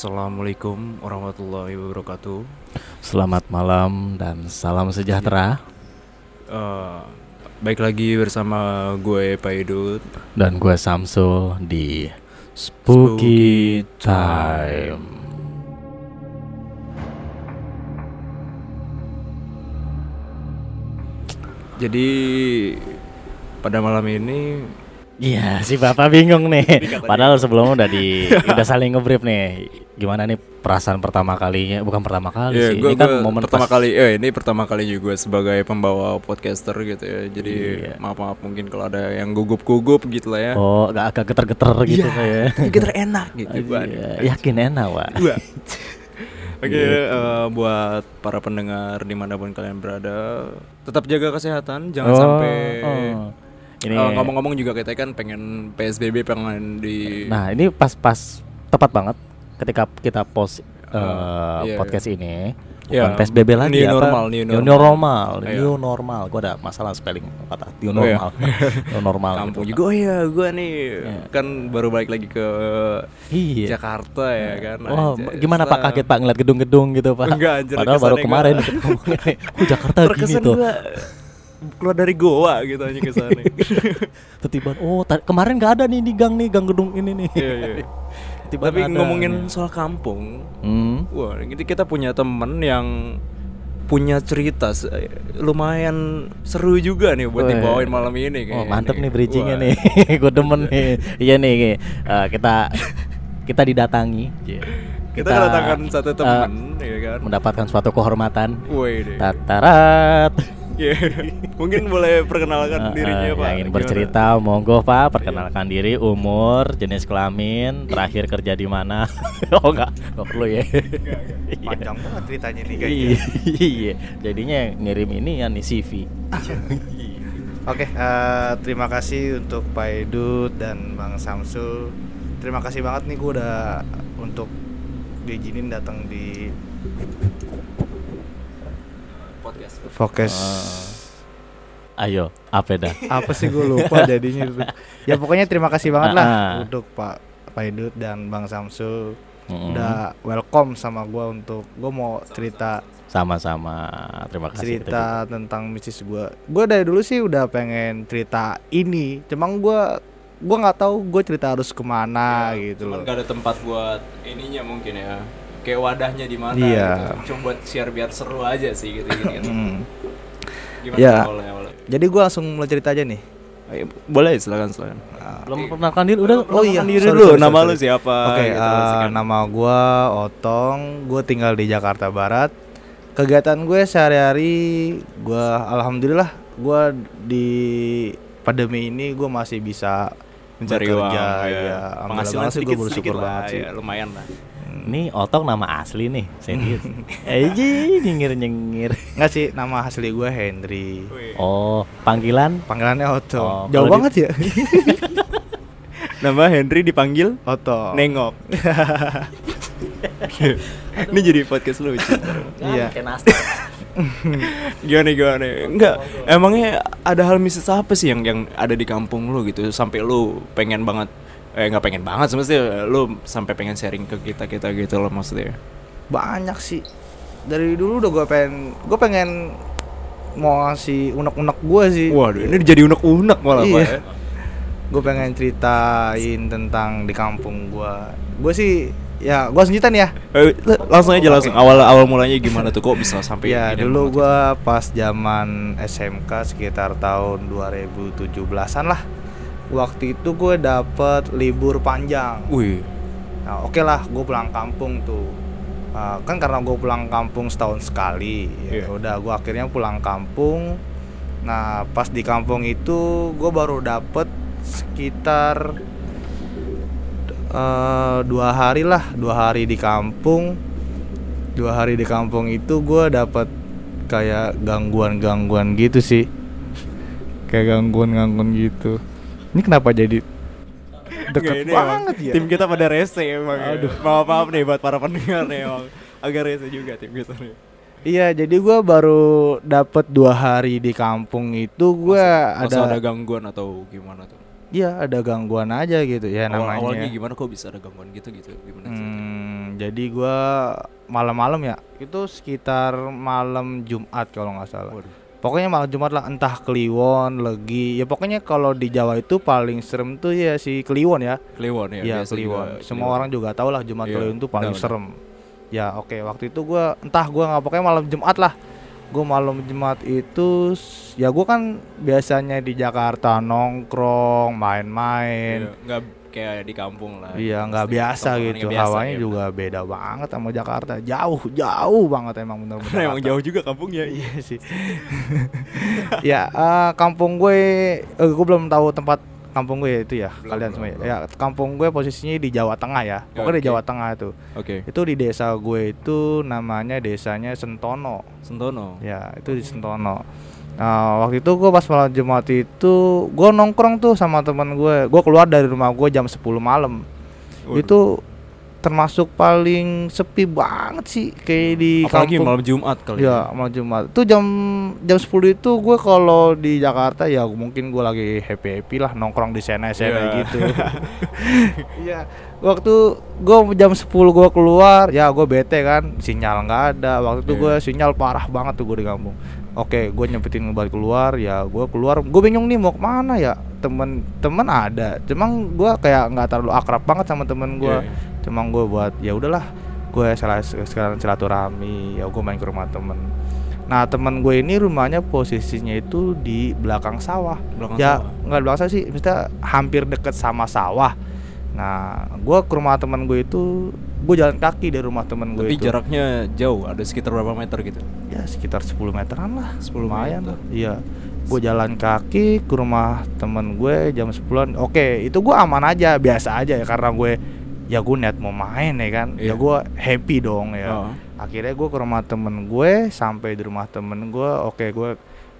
Assalamualaikum warahmatullahi wabarakatuh. Selamat malam dan salam sejahtera Eh, baik lagi bersama gue Pak Idut. dan gue Samsul di Spooky Spooky Time. Jadi pada malam ini Iya, si Bapak bingung nih. Padahal sebelumnya udah di udah saling ngebrief nih. Gimana nih perasaan pertama kalinya? Bukan pertama kali ya sih. gue, ini kan gue momen pertama pas- kali eh ini pertama kali juga sebagai pembawa podcaster gitu ya. Jadi Iya. maaf maaf mungkin kalau ada yang gugup-gugup gitu lah ya. Oh, agak agak geter-geter gitu Iya, kayak. kita enak gitu. Gua Iya, yakin enak, Wak. Gua. Oke, Gitu. eh, buat para pendengar di mana pun kalian berada, tetap jaga kesehatan, jangan Oh, sampai. oh. Ini Eh, ngomong-ngomong juga kita kan pengen PSBB pengen di. Nah, ini pas-pas tepat banget ketika kita post eh, iya, podcast ini. Iya, Bukan PSBB lagi new apa? normal, new New normal. normal, Iya. new normal. Gua ada masalah spelling kata new Oh, iya. normal. new normal kampung gitu. juga. Oh iya, gue nih Iya. kan baru balik lagi ke Iya. Jakarta ya kan. Oh, Anjay. gimana Pak kaget Pak ngeliat gedung-gedung gitu Pak? Enggak, anjir, Padahal baru kemarin gua-. Oh, Jakarta gini tuh. gua keluar dari goa gitu aja ke sana. Tiba oh kemarin nggak ada nih di gang nih, gang gedung ini nih. Iya, iya. Tiba Tapi ada. ngomongin soal kampung, Hmm. Wah, ini kita punya temen yang punya cerita lumayan seru juga nih buat Weh. dibawain malam ini Oh kayaknya mantep nih bridgingnya nih, gue demen nih. Iya nih. Eh, kita kita didatangi. Kita kedatangan satu eh, temen, ya kan? mendapatkan suatu kehormatan. Woi. Tatarat. Iya. Mungkin boleh perkenalkan Eh, dirinya eh, pak. Yang ingin Gimana? bercerita, monggo Pak, perkenalkan diri, umur, jenis kelamin, terakhir kerja di mana? oh enggak, enggak perlu ya. Panjang banget ceritanya nih kayaknya. Iya, jadinya yang ngirim ini ya nih CV. Oke, eh, terima kasih untuk Pak Edut dan Bang Samsul. Terima kasih banget nih gue udah untuk diizinin datang di Podcast. Focus. Ayo, apa dah? Apa sih gue lupa jadinya. ya pokoknya terima kasih banget lah Ah, ah. untuk Pak Pak Edut dan Bang Samsul Mm-mm. udah welcome sama gue untuk gue mau cerita Sama-sama. Terima kasih. kita cerita tentang mistis gue. Gue dari dulu sih udah pengen cerita ini, cuman gue gue nggak tahu gue cerita harus ke mana gitu Cuman loh. gak ada tempat buat ininya mungkin ya. Kayak wadahnya di mana Iya. gitu. Cuma buat share biar seru aja sih gitu gitu. gitu. Hmm. Gimana Ya. awalnya awalnya? Jadi gue langsung mulai cerita aja nih. Ayo, boleh silakan silakan. Nah, Belum perkenalkan diri udah Oh iya, diri sorry, dulu. sorry, Nama sorry. lu siapa? Oke, gitu, eh, silakan. nama gua Otong, gue tinggal di Jakarta Barat. Kegiatan gue sehari-hari, gua alhamdulillah gua di pandemi ini gue masih bisa mencari uang bekerja, ya. ya. Penghasilan sedikit gua bersyukur lah, banget sih. ya, lumayan lah Ini Otong nama asli nih, serius. Aji nyengir nyengir. Nggak sih, nama asli gue Henry. Oh, panggilan? Panggilannya Otong. Oh, Jauh di- banget ya. nama Henry dipanggil Otong. nengok ini jadi podcast lucu Iya. Kayak nastar. gimana gimana enggak emangnya ada hal mistis apa sih yang yang ada di kampung lu gitu sampai lu pengen banget eh nggak pengen banget semestinya lu sampai pengen sharing ke kita kita gitu loh maksudnya Banyak sih. Dari dulu udah gue pengen gue pengen mau ngasih unek-unek gue sih. waduh ini jadi unek unek malah Iya. ya. gue pengen ceritain tentang di kampung gua gue sih ya gue nih ya Eh, langsung aja langsung awal awal mulanya gimana tuh kok bisa sampai ya dulu gua pas zaman SMK sekitar tahun 2017an lah waktu itu gue dapet libur panjang. Wih. Nah oke lah gue pulang kampung tuh. Ah, kan karena gue pulang kampung setahun sekali ya Iya. udah gue akhirnya pulang kampung. Nah pas di kampung itu gue baru dapet sekitar eh, dua hari lah dua hari di kampung. Dua hari di kampung itu gue dapet kayak gangguan-gangguan gitu sih. Kayak gangguan-gangguan gitu ini kenapa jadi deket ini emang banget ya Tim kita pada rese emang. ya. Aduh. Maaf maaf nih buat para pendengar nih emang. Agak rese juga tim kita nih. Iya, jadi gua baru dapet dua hari di kampung itu gua Masa ada ada, gangguan atau gimana tuh? iya ada gangguan aja gitu ya Awal- namanya. Awalnya gimana kok bisa ada gangguan gitu gitu? Gimana? Hmm, jadi gua malam-malam ya itu sekitar malam Jumat kalau nggak salah Waduh. Pokoknya malam Jumat lah entah Kliwon Legi. Ya pokoknya kalau di Jawa itu paling serem tuh ya si Kliwon ya. Kliwon ya. Iya biasa Kliwon. Juga semua orang juga tahu lah Jumat Iya, Kliwon itu paling serem. Ya oke waktu itu gua entah gua nggak pokoknya malam Jumat lah. Gue malam Jumat itu ya gua kan biasanya di Jakarta nongkrong main-main. Iya, nggak kayak di kampung lah. Iya nggak biasa gitu biasa, hawanya iya, juga beda banget sama Jakarta jauh jauh banget emang bener-bener bener. Emang jauh juga kampungnya. iya sih ya eh, kampung gue eh, gue belum tahu tempat kampung gue itu ya Belum, kalian belum, semua ya. belum. ya kampung gue posisinya di Jawa Tengah ya pokoknya di oke. Jawa Tengah itu Oke. itu di desa gue itu namanya desanya Sentono Sentono. ya itu di Sentono Nah, waktu itu gue pas malam Jumat itu gue nongkrong tuh sama teman gue gue keluar dari rumah gue jam 10 malam Waduh. itu termasuk paling sepi banget sih kayak di apalagi kampung. malam Jumat kali. ya malam Jumat itu jam jam 10 itu gue kalau di Jakarta ya mungkin gue lagi happy happy lah nongkrong di sana sana Iya. gitu iya waktu gue jam 10 gue keluar ya gue bete kan sinyal nggak ada waktu itu Iya. gue sinyal parah banget tuh gue di kampung oke gue nyempetin balik keluar ya gue keluar. Gue bingung nih mau ke mana ya? Temen temen ada. Cuman gue kayak nggak terlalu akrab banget sama temen gue Iya, iya. cuma gue buat ya udahlah gue salah sekarang silaturahmi ya gue main ke rumah temen. Nah temen gue ini rumahnya posisinya itu di belakang sawah. Belakang ya nggak di belakang sawah sih maksudnya hampir deket sama sawah nah gue ke rumah temen gue itu gue jalan kaki dari rumah temen gue Tapi itu jaraknya jauh, ada sekitar berapa meter gitu? ya sekitar 10 meteran lah 10 lumayan meter. lah iya gue jalan kaki ke rumah temen gue jam 10an oke itu gue aman aja biasa aja ya karena gue ya gue niat mau main ya kan ya Iya. gue happy dong ya Oh. akhirnya gue ke rumah temen gue sampai di rumah temen gue oke gue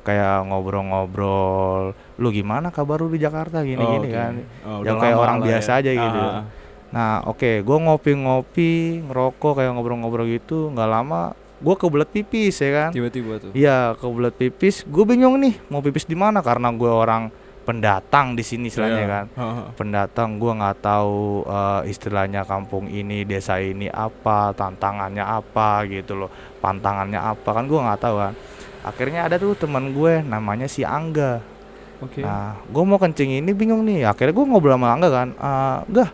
kayak ngobrol-ngobrol lu gimana kabar lu di Jakarta gini Oh, gini oke. kan Oh, yang udah kayak orang biasa ya. aja gitu Ah, nah oke gue ngopi-ngopi ngerokok kayak ngobrol-ngobrol gitu nggak lama gue kebelet pipis ya kan Tiba-tiba tuh. Iya, kebelet pipis. Gue bingung nih mau pipis di mana karena gue orang pendatang di sini istilahnya Iya. kan. Pendatang gue nggak tahu eh, istilahnya kampung ini, desa ini apa, tantangannya apa gitu loh. Pantangannya apa kan gue nggak tahu kan. Akhirnya ada tuh teman gue namanya si Angga. Oke. Nah, gue mau kencing ini bingung nih. Akhirnya gue ngobrol sama Angga kan. Eh, Gah,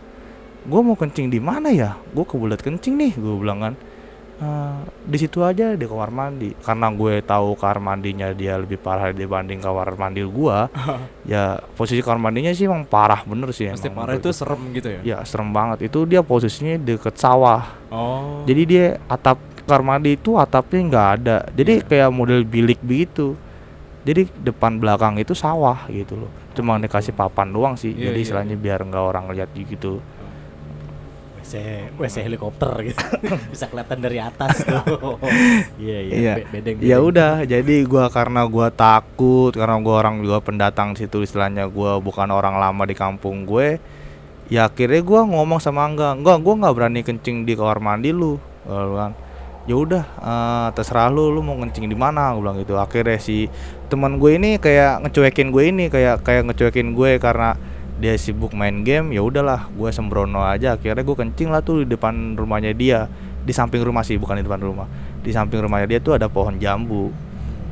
gue mau kencing di mana ya? Gue kebelet kencing nih, gue bilang kan. "Eh, di situ aja di kamar mandi. Karena gue tahu kamar mandinya dia lebih parah dibanding kamar mandi gua. ya posisi kamar mandinya sih emang parah bener sih. Pasti parah itu gue. serem gitu ya? Ya serem banget. Itu dia posisinya deket sawah. Oh. Jadi dia atap kamar mandi itu atapnya nggak ada. Jadi Iya. kayak model bilik begitu. Jadi depan belakang itu sawah gitu loh. Cuma dikasih papan doang sih. Iya, Jadi iya, istilahnya iya. biar nggak orang lihat gitu. WC WC helikopter gitu. Bisa kelihatan dari atas tuh. Iya iya. Iya. be- bedeng, Ya bedeng. udah, jadi gua karena gua takut, karena gua orang juga pendatang situ istilahnya gua bukan orang lama di kampung gue. Ya akhirnya gua ngomong sama Angga, enggak gua nggak berani kencing di kamar mandi lu. Bilang, ya udah eh, terserah lu lu mau kencing di mana gue bilang gitu akhirnya si teman gue ini kayak ngecuekin gue ini kayak kayak ngecuekin gue karena dia sibuk main game ya udahlah gue sembrono aja. Akhirnya gue kencing lah tuh di depan rumahnya dia. Di samping rumah sih bukan di depan rumah. Di samping rumahnya dia tuh ada pohon jambu.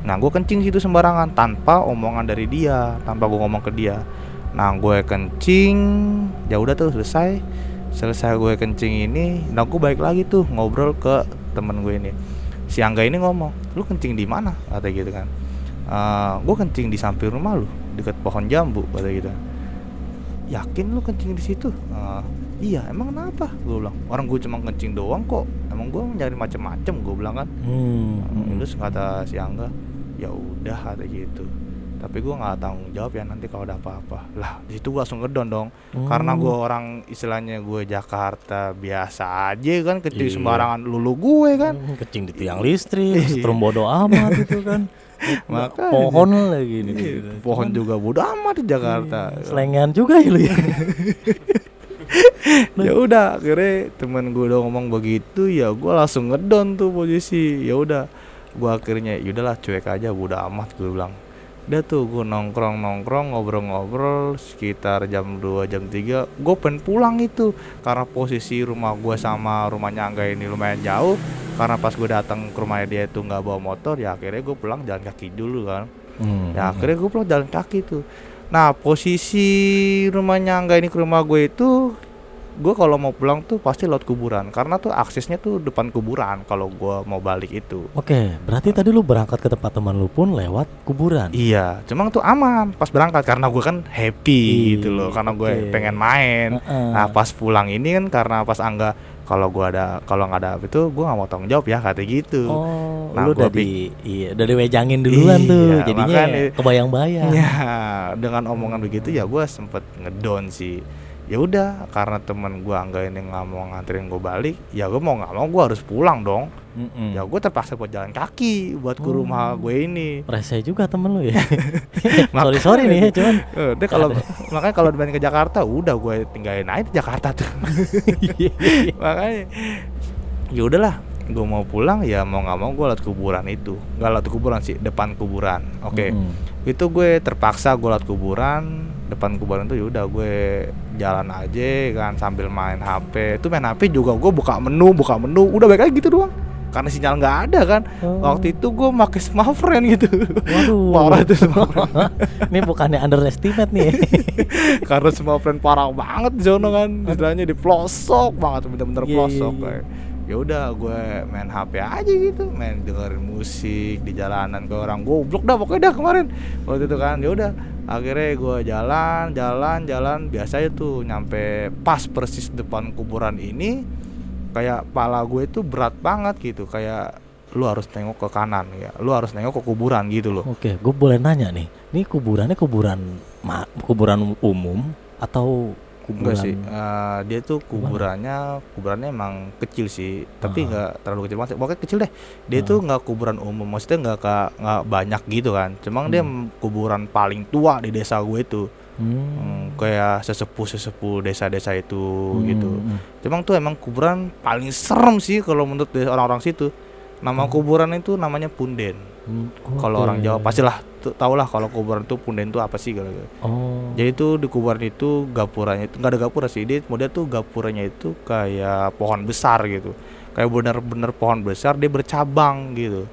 Nah gue kencing situ sembarangan tanpa omongan dari dia tanpa gue ngomong ke dia. Nah gue kencing ya udah tuh selesai. Selesai gue kencing ini nah gue balik lagi tuh ngobrol ke temen gue ini. Si Angga ini ngomong lu kencing di mana? Kata gitu kan gue kencing di samping rumah lu dekat pohon jambu kata gitu. Yakin lu kencing di situ? "Eh, iya emang kenapa? Gue bilang orang gue cuma kencing doang kok. Emang gue nyari macem-macem gue bilang kan. Hmm, hmm. terus kata si Angga ya udah kata gitu. Tapi gue nggak tanggung jawab ya nanti kalau ada apa-apa. Lah di situ gue langsung ngedon dong. Karena Hmm. gue orang istilahnya gue Jakarta biasa aja kan kencing Iya. sembarangan lulu gue kan. Hmm, kecing di tiang listrik, setrum bodo amat itu kan. Makanya. Pohon lagi nih. Iya, pohon juga bodo amat di Jakarta Selengean juga ya lu ya. ya udah akhirnya temen gue udah ngomong begitu ya gue langsung ngedon tuh posisi ya udah gue akhirnya ya udahlah cuek aja bodo amat gue bilang Udah tuh gue nongkrong nongkrong ngobrol-ngobrol sekitar jam 2 jam 3 gue pengen pulang itu. Karena posisi rumah gue sama rumahnya Angga ini lumayan jauh karena pas gue datang ke rumahnya dia itu nggak bawa motor ya akhirnya gue pulang jalan kaki dulu kan. Hmm. ya akhirnya gue pulang jalan kaki tuh. Nah posisi rumahnya Angga ini ke rumah gue itu gue kalau mau pulang tuh pasti lewat kuburan karena tuh aksesnya tuh depan kuburan kalau gue mau balik itu Oke, berarti tadi lu berangkat ke tempat teman lu pun lewat kuburan. Iya, cuma tuh aman pas berangkat karena gue kan happy Ih, gitu loh, karena gue oke. pengen main. Heeh. Nah pas pulang ini kan karena pas angga kalau gue ada kalau nggak ada itu gue nggak mau tanggung jawab ya kata gitu. Oh, Nah, lu udah di iya, udah diwejangin duluan Iya, tuh. Jadinya kebayang-bayang. Ya dengan omongan begitu ya gue sempet ngedon sih. Ya udah karena temen gue angga ini nggak mau nganterin gue balik, ya gue mau nggak mau gue harus pulang dong. Mm-mm. Ya gue terpaksa buat jalan kaki buat ke Oh. rumah gue ini. Rese juga temen lu ya. sorry sorry nih, cuman Eh, Udah kalau makanya kalau dibanding ke Jakarta, udah gue tinggalin aja di Jakarta tuh. makanya ya udahlah, gue mau pulang ya mau nggak mau gue lewat kuburan itu, nggak lewat kuburan sih, depan kuburan. Oke, Mm-mm. itu gue terpaksa gue lewat kuburan, depan kuburan itu ya udah gue jalan aja kan sambil main HP. Itu main HP juga gue buka menu, buka menu, udah baik aja gitu doang. Karena sinyal nggak ada kan. Oh. Waktu itu gue pakai smartphone gitu. Waduh. Parah itu smartphone. Ini bukannya underestimate nih. karena friend parah banget di sono kan istilahnya di pelosok banget bener-bener Iya, pelosok iya, iya. kayak ya udah gue main HP aja gitu. Main dengerin musik di jalanan ke orang. Goblok dah pokoknya dah kemarin. Waktu itu kan ya udah. Akhirnya gue jalan jalan jalan. Biasanya tuh nyampe pas persis depan kuburan ini kayak pala gue itu berat banget gitu. Kayak lu harus tengok ke kanan ya. Lu harus nengok ke kuburan gitu loh. Oke, gue boleh nanya nih. Ini kuburannya kuburan kuburan umum atau kuburan Enggak sih, eh, dia tuh kuburannya kuburannya emang kecil sih, tapi nggak terlalu kecil banget. Pokoknya kecil deh. Dia Ah. tuh nggak kuburan umum, maksudnya nggak nggak banyak gitu kan. Cuma dia Hmm. kuburan paling tua di desa gue tuh, Hmm. Hmm, kayak sesepuh sesepuh desa-desa itu gitu. Hmm. Cuma tuh emang kuburan paling serem sih kalau menurut orang-orang situ. Nama kuburan itu namanya Punden. Hmm, Kalau oke. orang Jawa pastilah tau lah kalau kuburan itu Punden itu apa sih gitu. Oh. Jadi itu di kuburan itu gapuranya itu nggak ada gapura sih. Dia model tuh gapuranya itu kayak pohon besar gitu. Kayak bener-bener pohon besar dia bercabang gitu.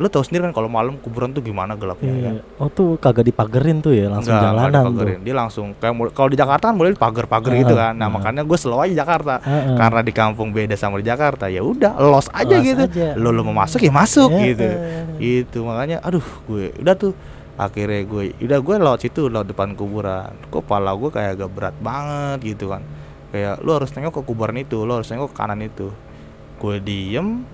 Lu tahu sendiri kan kalau malam kuburan tuh gimana gelapnya ya. Iya. Oh tuh kagak dipagerin tuh ya, langsung Nggak, jalanan tuh. dipagerin. Dia langsung kayak mul- kalau di Jakarta kan boleh pagar-pagar gitu Heeh, kan. Nah, makanya gue selalu aja Jakarta. Heeh. Karena di kampung beda sama di Jakarta, ya udah los aja Los gitu. aja. Lo lo mau masuk ya masuk Heeh. gitu. Gitu makanya aduh gue udah tuh akhirnya gue udah gue lewat situ lewat depan kuburan kok pala gue kayak agak berat banget gitu kan kayak lu harus nengok ke kuburan itu lu harus nengok ke kanan itu gue diem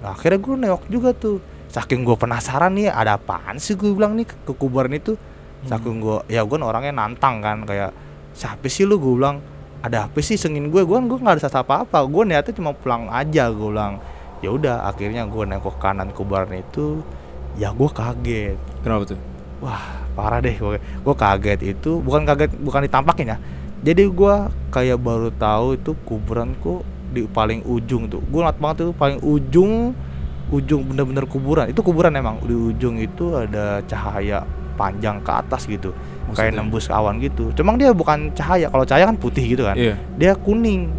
nah, akhirnya gue nengok juga tuh saking gue penasaran nih ada apaan sih gue bilang nih ke, kuburan itu? Saking gue ya gue orangnya nantang kan kayak siapa sih lu? gue bilang ada apa sih sengin gue gue gue nggak ada sasa apa apa gue niatnya cuma pulang aja gue bilang. Ya udah akhirnya gue nengok ke kanan kuburan itu ya gue kaget. Kenapa tuh? wah parah deh gue gue kaget itu bukan kaget bukan ditampakin ya. Jadi gue kayak baru tahu itu kuburan kok di paling ujung tuh. Gue ngeliat banget itu paling ujung ujung bener-bener kuburan. Itu kuburan emang. Di ujung itu ada cahaya panjang ke atas gitu. Kayak Maksudnya? nembus awan gitu. Cuma dia bukan cahaya. Kalau cahaya kan putih gitu kan. Iya. dia kuning.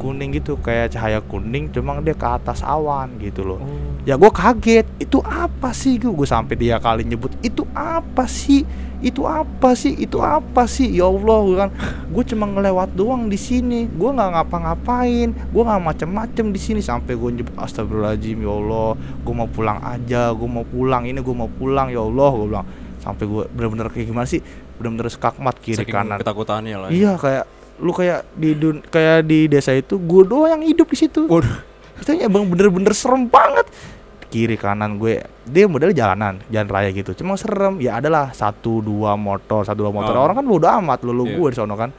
Kuning? Gitu. Kayak cahaya kuning cuma dia ke atas awan gitu loh. Oh. ya gue kaget. Itu apa sih? Gue gue sampai tiga kali nyebut itu apa sih itu apa sih? Itu apa sih? Ya allah gue kan gue cuma ngelewat doang di sini. Gue nggak ngapa-ngapain. Gue nggak macem-macem di sini. Sampai gue nyebut astagfirullahaladzim ya allah gue mau pulang aja gue mau pulang ini gue mau pulang. Ya allah gue bilang. Sampai gue bener-bener kayak gimana sih? Bener-bener skakmat kiri Saking kanan. ketakutannya lah. ya. iya kayak lu kayak di dun kayak di desa itu gue doang yang hidup di situ. Waduh. itu emang bener-bener serem banget kiri kanan gue dia model jalanan jalan raya gitu. Cuma serem ya adalah satu dua motor satu dua motor. Oh. orang kan bodo amat lu Iya. gue di sono kan.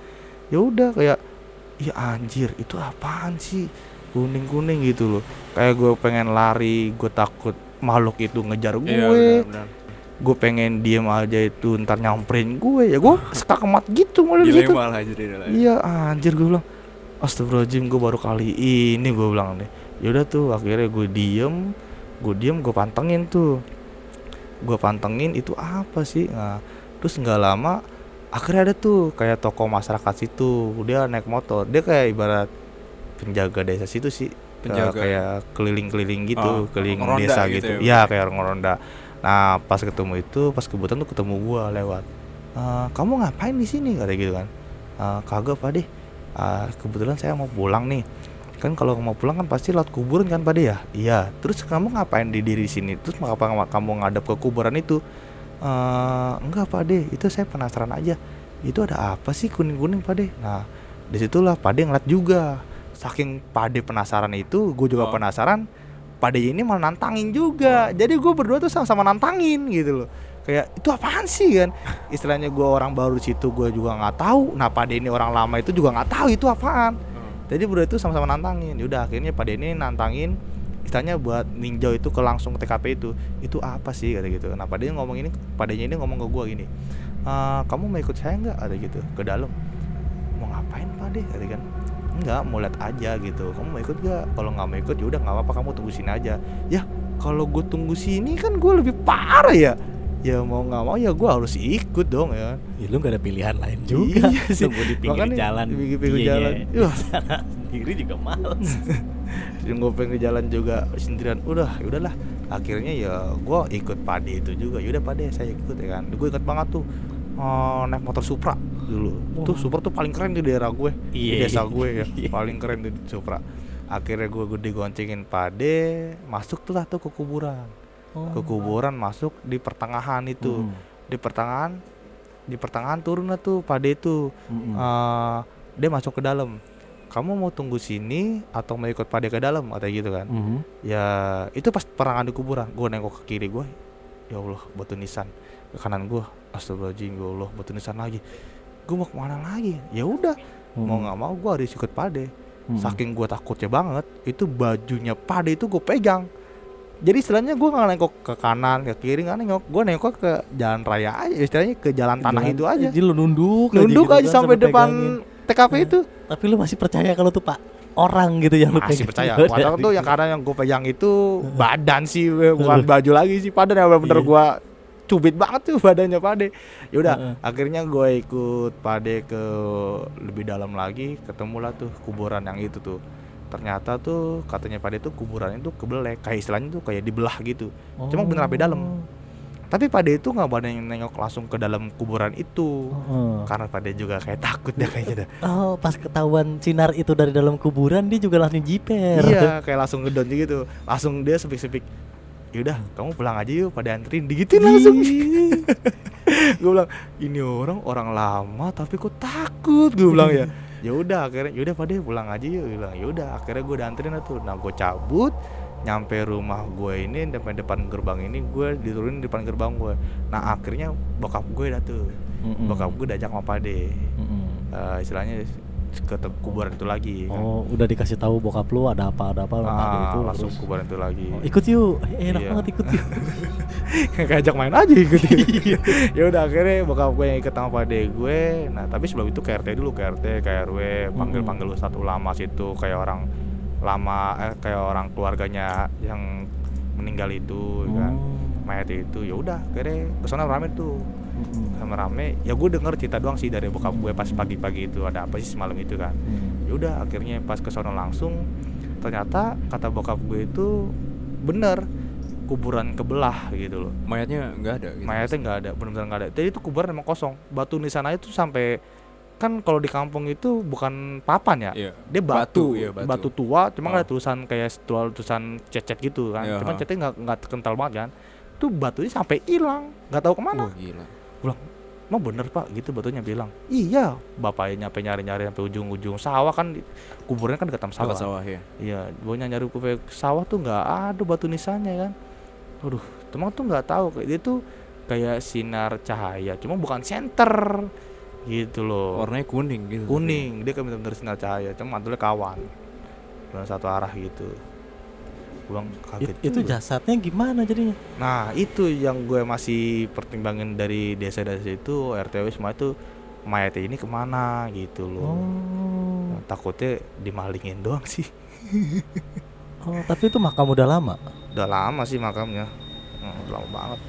Ya udah kayak ya anjir itu apaan sih? Kuning kuning gitu loh. Kayak gue pengen lari gue takut makhluk itu ngejar gue. Iya, benar-benar. gue pengen diem aja itu ntar nyamperin gue. Ya gue skakmat gitu mulai lah. Iya anjir gue bilang Astagfirullahaladzim gue baru kali ini gue bilang deh Yaudah tuh akhirnya gue diem Gue diem gue pantengin tuh. Gue pantengin itu apa sih? Nah terus nggak lama akhirnya ada tuh kayak toko masyarakat situ. Dia naik motor. Dia kayak ibarat penjaga desa situ sih. Penjaga. kayak keliling-keliling gitu Oh, keliling desa gitu gitu, ya, ya kayak orang ngeronda. Nah pas ketemu itu pas kebetulan tuh ketemu gua lewat. "Eh, kamu ngapain di sini? Kata gitu kan. "Eh, kagak pak deh. Eh, kebetulan saya mau pulang nih kan kalau mau pulang kan pasti lewat kuburan kan pak deh ya? Iya. Terus kamu ngapain di diri sini? Terus mengapa kamu ngadep ke kuburan itu? "Eh, enggak pak itu saya penasaran aja. Itu ada apa sih kuning kuning pak deh nah di situlah pak deh ngeliat juga. Saking pak deh penasaran itu gue juga Oh. penasaran pak deh ini malah nantangin juga. Jadi gue berdua tuh sama-sama nantangin gitu loh. Kayak itu apaan sih? kan. Istilahnya gue orang baru situ gue juga nggak tahu. Nah pak deh ini orang lama itu juga nggak tahu itu apaan jadi berdua itu sama-sama nantangin. Yaudah akhirnya pada ini nantangin istilahnya buat ninjau itu ke langsung ke TKP itu. Itu apa sih kata gitu. Nah pada ini ngomong ini padanya ini ngomong ke gua gini. "Eh, kamu mau ikut saya nggak ada gitu ke dalam. Mau ngapain Pak deh kata kan. Enggak, mau lihat aja gitu. Kamu mau ikut gak? Kalau nggak mau ikut ya udah nggak apa-apa kamu tunggu sini aja. Ya kalau gue tunggu sini kan gue lebih parah ya. Ya mau nggak mau ya gue harus ikut dong ya. Ya, lu gak ada pilihan lain juga. Iya sih. Tunggu di pinggir Makanya jalan. di pinggir-pinggir Iya, jalan. iya. Wah. Sana sendiri juga males. yang gue pengen jalan juga sendirian udah ya udahlah akhirnya ya gue ikut pade itu juga yaudah pade saya ikut ya kan gue inget banget tuh eh, naik motor Supra dulu tuh Supra tuh paling keren di daerah gue di Iya, desa iya. gue ya Iya. paling keren di Supra akhirnya gue gue digoncengin pade masuk tuh lah tuh ke kuburan ke kuburan masuk di pertengahan itu. Mm. di pertengahan di pertengahan turun lah tuh pade itu Mm-mm. Eh, dia masuk ke dalam. Kamu mau tunggu sini atau mau ikut pade ke dalam? Katanya gitu kan. Mhm. ya itu pas perangan di kuburan. Gue nengok ke kiri gue ya Allah batu nisan ke kanan gue astagfirullahaladzim ya Allah batu nisan lagi. Gue mau ke mana lagi? Ya udah. Mau Mhm. nggak mau gue harus ikut pade saking gue takutnya banget itu bajunya pade itu gue pegang jadi istilahnya gue nggak nengok ke kanan ke kiri nggak nengok. Gue nengok ke jalan raya aja istilahnya ke jalan tanah Jalan- itu aja. Jadi lu nunduk nunduk gitu aja kan, sampai depan pegangin. TKP itu. Tapi lu masih percaya kalau tuh Pak orang gitu yang lu masih percaya. Udah. padahal tuh yang karena yang gue pegang itu badan sih bukan baju lagi sih padan yang bener Iya. gue cubit banget tuh badannya pade yaudah Heeh. akhirnya gue ikut pade ke lebih dalam lagi ketemulah tuh kuburan yang itu tuh ternyata tuh katanya pade tuh kuburan itu kebelek kayak istilahnya tuh kayak dibelah gitu. Cuma bener sampai dalam. Oh. tapi pade itu nggak pada yang nengok langsung ke dalam kuburan itu. Heeh. karena pade juga kayak takut deh kayaknya dah Oh, pas ketahuan sinar itu dari dalam kuburan dia juga langsung jiper. iya kayak langsung ngedon gitu. Langsung dia sepik-sepik yaudah kamu pulang aja yuk pada anterin. Digituin langsung. Gue bilang ini orang orang lama tapi kok takut? Gue bilang ya ya udah akhirnya yaudah pada pulang aja yuk. Bilang ya udah. Akhirnya gue dianterin tuh. Nah gue cabut nyampe rumah gue ini depan depan gerbang ini gue diturunin di depan gerbang gue nah akhirnya bokap gue dah tuh Mm-mm. bokap gue diajak sama pade. Mm-mm. Eh, istilahnya ke kuburan itu lagi kan. Oh, udah dikasih tahu bokap lu ada apa ada apa Ah, ada itu langsung terus. kuburan itu lagi Oh, ikut yuk. Eh, enak Iya. banget ikut yuk. ngajak main aja gitu ya udah akhirnya bokap gue yang ikut sama pade gue nah tapi sebelum itu ke RT dulu ke RT ke RW panggil panggil satu lama situ kayak orang lama eh, kayak orang keluarganya yang meninggal itu kan Oh. mayat itu ya udah akhirnya ke sana rame tuh Mm-mm. sama rame ya gue denger cerita doang sih dari bokap gue pas pagi-pagi itu ada apa sih semalam itu kan Mm. ya udah akhirnya pas ke sono langsung ternyata kata bokap gue itu bener kuburan kebelah gitu loh mayatnya nggak ada gitu. mayatnya nggak ada benar-benar nggak ada jadi itu kuburan emang kosong batu nisan aja tuh sampai kan kalau di kampung itu bukan papan ya Iya. dia batu Batu, iya, batu. batu. tua cuma Oh. ada tulisan kayak tulisan cecet gitu kan Iya, cuman cecetnya nggak nggak kental banget kan tuh batunya sampai hilang nggak tahu ke mana Wah, gila. Emang bener pak? Gitu batunya bilang. Iya. Bapaknya nyampe nyari-nyari sampai ujung-ujung. Sawah kan kuburnya kan dekat sama sawah Dekat sawah. ya. iya. Baunya nyari kubur sawah tuh nggak ada batu nisannya kan. Aduh teman tuh nggak tahu. Kayak dia tuh kayak sinar cahaya cuma bukan center gitu loh. Warnanya kuning gitu. kuning. Dia kan bener-bener sinar cahaya cuma mantulnya kawan. Dalam satu arah gitu Gua bilang kaget It- itu jasadnya gimana jadinya? Nah itu yang gue masih pertimbangin dari desa-desa itu RTW semua itu mayatnya ini ke mana gitu loh. Oh. Nah, takutnya dimalingin doang sih. Oh, tapi itu makam udah lama. Udah lama sih makamnya. Hmm, lama banget.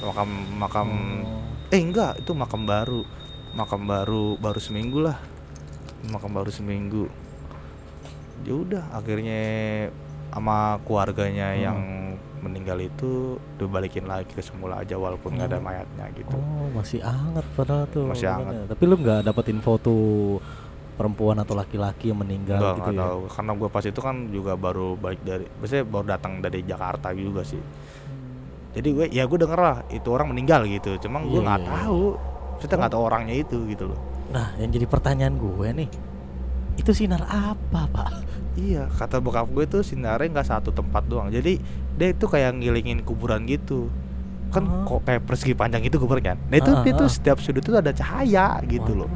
makam makam Oh. eh enggak itu makam baru makam baru baru seminggu lah makam baru seminggu ya udah akhirnya sama keluarganya Hmm. yang meninggal itu dibalikin lagi ke semula aja walaupun nggak ada Hmm. mayatnya gitu Oh, masih hangat padahal tuh. Masih makanya. Tapi lu nggak dapetin foto perempuan atau laki-laki yang meninggal Enggak, gitu nggak ya? tahu karena gue pas itu kan juga baru balik dari biasanya baru datang dari Jakarta juga sih jadi gue ya gue denger lah itu orang meninggal gitu cuma gue Iya, nggak iya, iya. tahu kita nggak tahu orangnya itu gitu loh Nah, yang jadi pertanyaan gue nih, itu sinar apa, Pak? Iya, kata bokap gue tuh sinarnya nggak satu tempat doang. Jadi dia itu kayak ngilingin kuburan gitu. Kan Oh. kok kayak persegi panjang gitu kuburan kan. Nah itu Ah, itu ah. setiap sudut itu ada cahaya gitu Waduh. loh.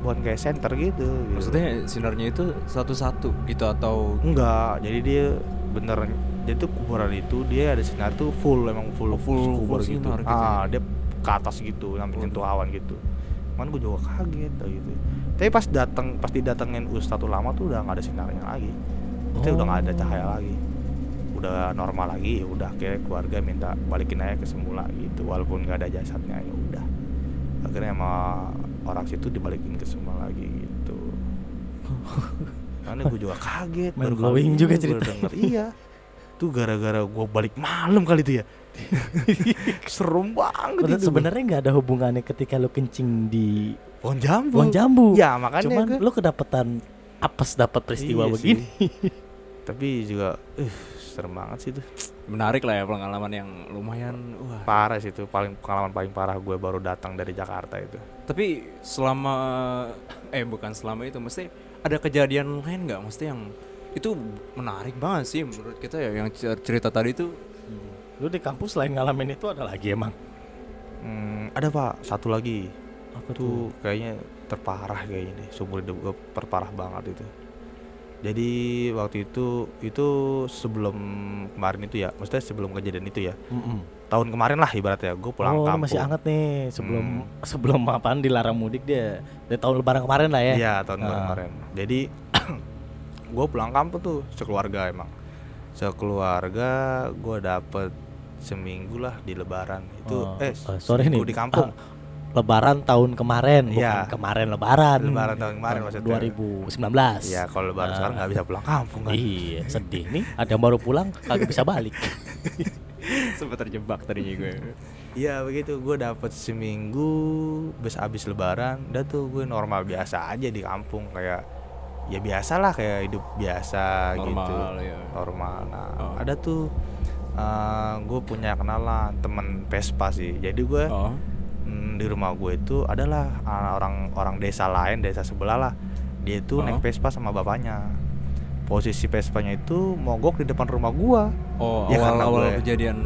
Bukan kayak center gitu. gitu. Maksudnya sinarnya itu satu-satu gitu atau enggak. Jadi dia bener dia tuh kuburan itu dia ada sinar tuh full emang full Oh, full- kubur full gitu. sinar gitu ah, ya? dia ke atas gitu sampai nyentuh awan gitu. Cuman gue juga kaget gitu. Tapi pas datang pas didatengin ustadz ulama tuh udah nggak ada sinarnya lagi. Itu udah nggak ada Oh. cahaya lagi. Udah normal lagi, ya udah akhirnya keluarga minta balikin aja ke semula gitu. Walaupun nggak ada jasadnya ya udah. Akhirnya sama orang situ dibalikin ke semula lagi gitu. Karena gue juga kaget. Mind baru blowing ini juga gua ceritanya. denger. Iya. Tuh gara-gara gue balik malam kali itu ya. Serem banget. Sebenarnya nggak ada hubungannya ketika lu kencing di pohon jambu. pohon jambu. Ya makanya Cuman gua- lu kedapetan apes dapat peristiwa Iya begini. Tapi juga eh serem banget sih itu. menarik lah ya pengalaman yang lumayan wah. Parah sih itu paling pengalaman paling parah gue baru datang dari Jakarta itu. Tapi selama eh bukan selama itu mesti ada kejadian lain nggak mesti yang itu menarik banget sih menurut kita ya yang cer- cerita tadi itu Lu di kampus selain ngalamin itu ada lagi emang? Hmm, ada pak satu lagi Apa itu kayaknya terparah kayaknya deh seumur hidup gue terparah banget itu. Jadi waktu itu itu sebelum kemarin itu ya, maksudnya sebelum kejadian itu ya. Mm-mm. Tahun kemarin lah ibaratnya gue pulang oh, kampung. masih hangat nih sebelum Hmm. sebelum apaan dilarang mudik dia. Dari tahun lebaran kemarin lah ya. Iya tahun Ah. kemarin. Jadi gue pulang kampung tuh sekeluarga emang. Sekeluarga gue dapet seminggu lah di Lebaran itu. Oh, eh eh, sorry nih. di kampung. Ah, lebaran tahun kemarin, bukan Iya. kemarin lebaran. Lebaran tahun kemarin maksudnya. 2019. Iya kalau Lebaran Ah. sekarang nggak bisa pulang kampung kan. Iya, sedih nih. Ada yang baru pulang kagak bisa balik. sempat terjebak tadinya gue. Iya begitu. Gue dapet seminggu bes abis Lebaran. Udah tuh gue normal biasa aja di kampung kayak ya biasa lah kayak hidup biasa gitu. Normal, ya. Normal. Nah Oh. ada tuh gue punya kenalan temen Vespa sih. Jadi gue Oh. Di rumah gue itu adalah uh, orang orang desa lain desa sebelah lah dia itu Oh. naik Vespa sama bapaknya posisi Vespanya itu mogok di depan rumah gua Oh, Ya, awal karena awal gue- kejadian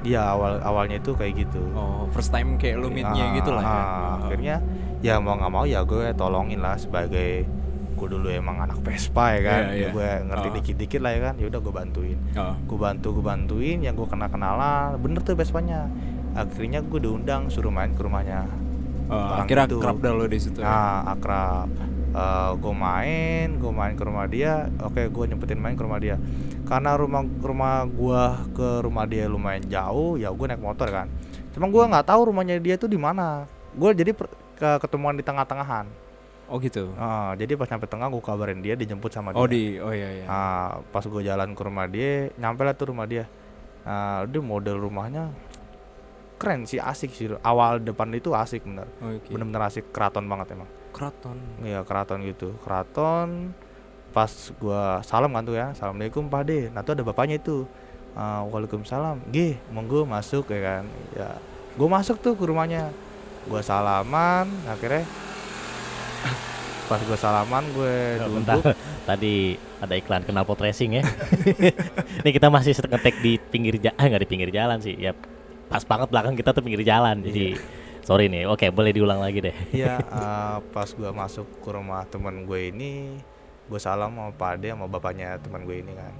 dia awal awalnya itu kayak gitu oh first time kayak lu meet-nya Ah, gitu lah ya. ah, Oh. akhirnya ya mau nggak mau ya gue tolongin lah sebagai gue dulu emang anak Vespa ya kan Iya, iya. gue ngerti Ah. dikit-dikit lah ya kan ya udah gue bantuin Oh. gue bantu gue bantuin yang gue kenal kenalan bener tuh Vespanya akhirnya gue diundang suruh main ke rumahnya Oh, Orang akhirnya itu. kerap dah lo di situ. ya? Nah, akrab. gue main, gue main ke rumah dia. Oke, gue nyempetin main ke rumah dia. Karena rumah rumah gua ke rumah dia lumayan jauh, ya gue naik motor kan. Cuma gua nggak tahu rumahnya dia tuh di mana. Gue jadi per- ke ketemuan di tengah-tengahan. Oh gitu. Ah, jadi pas nyampe tengah gue kabarin dia dijemput sama dia. Oh di oh iya iya. Ah, pas gue jalan ke rumah dia, nyampe lah tuh rumah dia. Nah, dia model rumahnya keren sih, asik sih. Awal depan itu asik bener, Oke. bener-bener asik, keraton banget emang. Keraton. Iya keraton gitu keraton pas gua salam kan tuh ya assalamualaikum pak de nah tuh ada bapaknya itu "Ah, waalaikumsalam G monggo masuk ya kan ya gua masuk tuh ke rumahnya gua salaman akhirnya pas gua salaman gue Ya, bentar. duduk Tadi ada iklan knalpot racing ya. Ini kita masih ngetek di pinggir jalan, nggak di pinggir jalan sih. Ya pas banget belakang kita tuh pinggir jalan. Jadi sorry nih. Oke, boleh diulang lagi deh. Iya, eh, pas gua masuk ke rumah teman gue ini, gue salam sama Pak Ade sama bapaknya teman gue ini kan.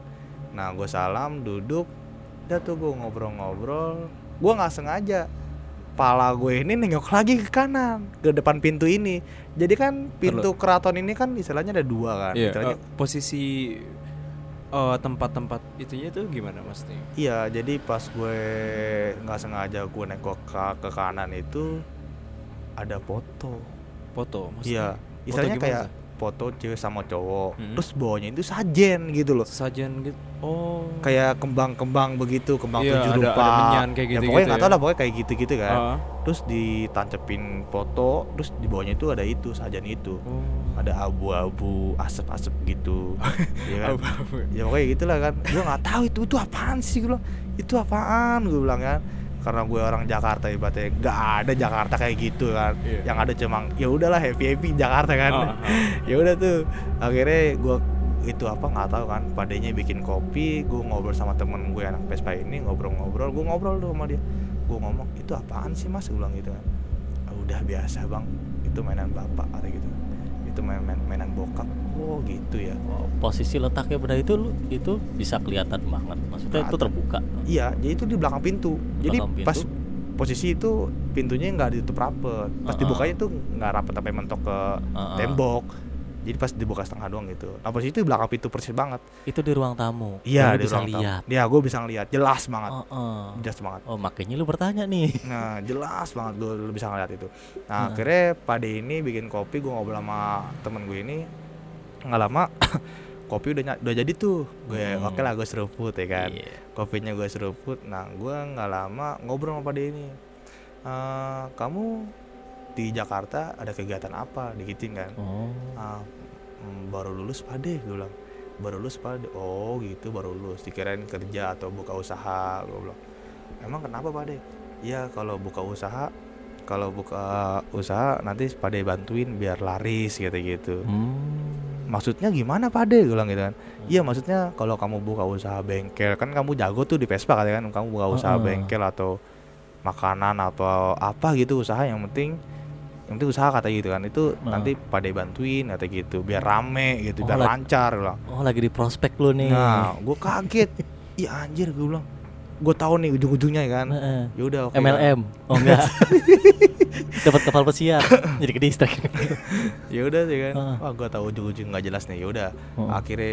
Nah, gue salam, duduk, udah tuh gue ngobrol-ngobrol. Gue nggak sengaja, pala gue ini nengok lagi ke kanan, ke depan pintu ini. Jadi kan pintu keraton ini kan istilahnya ada dua kan. Iya. Istilahnya, eh, posisi Oh, tempat-tempat itunya tuh gimana maksudnya? Iya, jadi pas gue nggak sengaja gue nengok ke, ke kanan itu ada foto. Foto Iya, maksudnya. istilahnya kayak tuh? Foto cewek sama cowok. Mm-mm. Terus bawahnya itu sajen gitu loh. Sajian gitu. Oh. Kayak kembang-kembang begitu, kembang Iya, tujuh ada- rupa. ada menyan kayak ya, gitu-gitu pokoknya nggak ya. tahu lah pokoknya kayak gitu-gitu kan. Ah. Terus ditancepin foto, terus di bawahnya itu ada itu sajen itu. Oh. Ada abu-abu, asap-asap gitu. ya kan? Ya pokoknya gitulah kan gue nggak tahu itu itu apaan sih gue bilang itu apaan gue bilang kan karena gue orang Jakarta ibaratnya. Nggak ada Jakarta kayak gitu kan. Iya. yang ada cuma ya udahlah happy happy Jakarta kan. Ah, ah. ya udah tuh akhirnya gue itu apa nggak tahu kan. Padanya bikin kopi gue ngobrol sama temen gue anak Vespa ini ngobrol-ngobrol. Gue ngobrol tuh sama dia. Gue ngomong itu apaan sih mas? Gue bilang gitu kan. "Ah, udah biasa bang. Itu mainan bapak kata gitu itu main, main mainan bokap oh gitu ya Oh, posisi letaknya benar itu lu itu bisa kelihatan banget. Maksudnya itu Kelihatan. terbuka. Iya, jadi itu di belakang pintu. Jadi Belakang pintu? pas posisi itu pintunya nggak ditutup rapet. Pas Uh-uh. dibukanya tuh nggak rapet sampai mentok ke Uh-uh. tembok. Jadi pas dibuka setengah doang gitu. Nah posisi itu belakang pintu persis banget. Itu di ruang tamu. Iya, di bisa ruang tamu. lihat. Iya, gue bisa ngeliat jelas banget. Oh, oh. Jelas banget. Oh, makanya lu bertanya nih. Nah, jelas banget gue bisa ngeliat itu. Nah, Heeh. akhirnya pada ini bikin kopi, gue ngobrol sama temen gue ini nggak lama kopi udah udah jadi tuh. Gue Hmm. oke lah gue seruput ya kan. Iya. kopinya gue seruput nah gue nggak lama ngobrol sama Pak ini "Eh, kamu di Jakarta ada kegiatan apa dikitin kan Oh. "Ah, mm, baru lulus pade gue bilang baru lulus pade oh gitu baru lulus. Dikirain kerja atau buka usaha gue bilang. Emang kenapa pade ya kalau buka usaha kalau buka usaha nanti pade bantuin biar laris gitu gitu Hmm. maksudnya gimana pade gue bilang gitu kan. Iya maksudnya kalau kamu buka usaha bengkel kan kamu jago tuh di Vespa kan. Kamu buka usaha Heeh. bengkel atau makanan atau apa gitu usaha yang penting yang penting usaha kata gitu kan itu Heeh. nanti pada bantuin kata gitu biar rame gitu Oh, biar lancar bilang Oh, lagi di prospek lu nih. nah gue kaget iya anjir gue bilang gue tahu nih ujung-ujungnya kan Heeh. ya udah oke kan. MLM. Oh enggak. Dapat kapal pesiar. Jadi ke distrik. ya udah sih kan Heeh. wah gue tahu ujung-ujung nggak jelas nih ya udah Heeh. akhirnya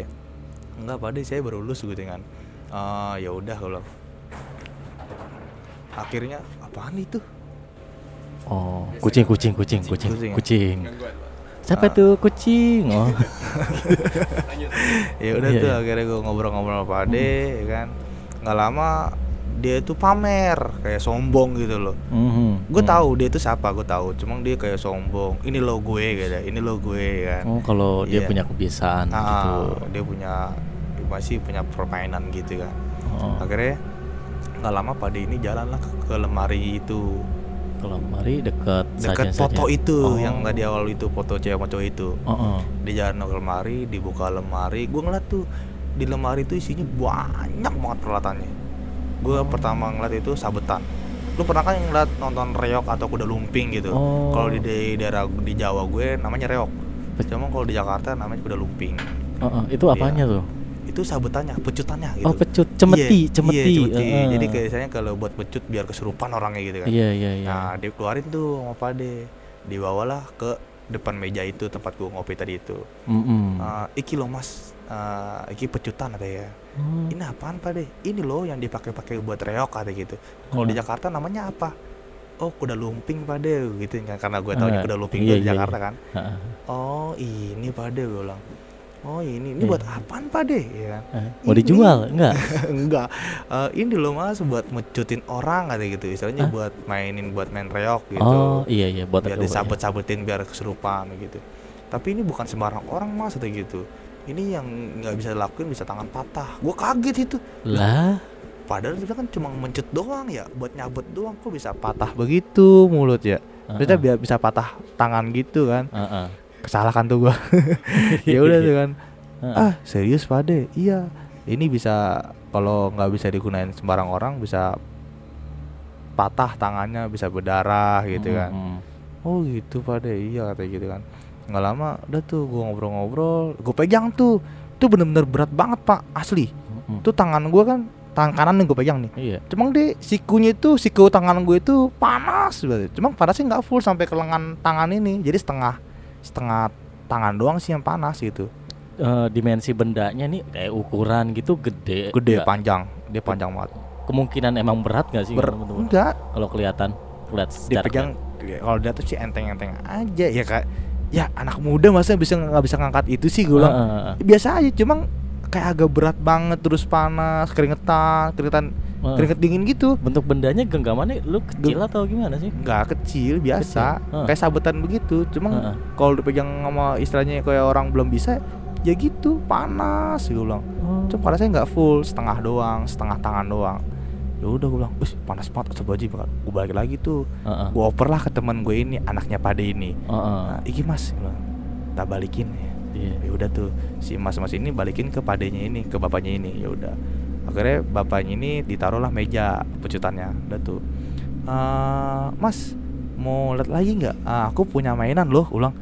enggak pada saya baru lulus gitu kan "Ah, ya udah kalau akhirnya apaan itu Oh, kucing kucing kucing kucing Kucing ya? kucing. Siapa Ah. tuh kucing? Oh. ya udah Iya, tuh iya. akhirnya gue ngobrol-ngobrol sama Ade ya kan nggak lama dia itu pamer kayak sombong gitu loh Mhm. gue Hmm. tahu dia itu siapa gue tahu cuma dia kayak sombong ini lo gue gitu ini lo gue kan Oh, kalau dia Iya. punya kebiasaan Ah, gitu. dia punya masih punya permainan gitu kan Oh. akhirnya nggak lama pada ini jalanlah ke, ke lemari itu Kalau mari deket dekat sajian-sajian. foto itu Oh. yang tadi awal itu foto cewek sama cowok itu Oh, oh. di jalan ke lemari dibuka lemari gue ngeliat tuh di lemari itu isinya banyak banget peralatannya gue Oh. pertama ngeliat itu sabetan lu pernah kan ngeliat nonton reok atau kuda lumping gitu Oh. kalau di, di daerah di Jawa gue namanya reok cuma kalau di Jakarta namanya kuda lumping Oh, oh. Itu apanya tuh? Itu sabetannya pecutannya gitu Oh, pecut, cemeti, Iya, cemeti. iya, cemeti. Heeh. jadi kayak misalnya kalau buat pecut biar kesurupan orangnya gitu kan Iya, iya, iya. Nah, dikeluarin tuh sama Pade. Dibawalah ke depan meja itu tempat gua ngopi tadi itu. Mm-mm. Ah, iki loh Mas, Ah, iki pecutan ada ya. Oh. Ini apaan Pade? Ini loh yang dipakai-pakai buat reok ada gitu. Kalau di Ah. Jakarta namanya apa? Oh, kuda lumping Pade gitu kan karena gue tahu Ah, kuda lumping iya, di iya, Jakarta iya. kan. Heeh. Oh, ini Pade gue bilang. Oh, ini ini Iya. buat apaan Pade? Ya kan. Eh, Mau Ini- dijual? Enggak. Enggak. Eh, ini loh Mas buat mecutin orang ada gitu. Istilahnya Hah? buat mainin buat main reok gitu. Oh, iya iya buat biar coba ya. disabet-sabetin biar kesurupan gitu tapi ini bukan sembarang orang mas atau gitu ini yang nggak bisa dilakuin bisa tangan patah gue kaget itu Lah, padahal kita kan cuma mencut doang ya buat nyabet doang kok bisa patah begitu mulut ya Maksudnya Heeh. biar bisa patah tangan gitu kan Kesalahan tuh gua. Ya udah tuh kan. Ah serius pade iya. Ini bisa kalau nggak bisa digunain sembarang orang bisa patah tangannya bisa berdarah gitu kan. Mm-mm. Oh gitu pada iya kata gitu kan. Nggak lama udah tuh gua ngobrol-ngobrol gue pegang tuh. Itu bener-bener berat banget pak. Asli. Mm-mm. tuh tangan gua kan tangan kanan yang gue pegang nih. Iya. cuma deh sikunya itu siku tangan gue itu panas banget. Cuma panasnya nggak full sampai ke lengan tangan ini. Jadi setengah setengah tangan doang sih yang panas gitu. Eh, dimensi bendanya nih kayak ukuran gitu gede. gede Nggak- panjang. Dia panjang banget. Kemungkinan emang berat gak sih Ber- enggak. Kalau kelihatan lihat secara dipegang kalau dia tuh sih enteng-enteng aja ya kak ya anak muda masa bisa nggak bisa ngangkat itu sih gue bilang. Heeh, heeh. biasa aja cuma kayak agak berat banget terus panas keringetan keringetan Heeh. keringet dingin gitu Bentuk bendanya genggamannya lu kecil atau gimana sih? nggak kecil biasa Kecil, heeh. kayak sabetan begitu cuma Heeh. kalau dipegang sama istilahnya kayak orang belum bisa ya gitu panas gue bilang Oh. cuma pada saya nggak full setengah doang setengah tangan doang ya udah gue bilang Wih, panas banget asal baju gue balik lagi tuh Heeh. gue oper lah ke teman gue ini anaknya pade ini Heeh. nah, iki mas tak balikin ya Iya. ya udah tuh si mas mas ini balikin ke padenya ini ke bapaknya ini ya udah akhirnya bapaknya ini ditaruhlah meja pecutannya udah tuh. "Eh, mas mau lihat lagi nggak? "Ah, aku punya mainan loh ulang.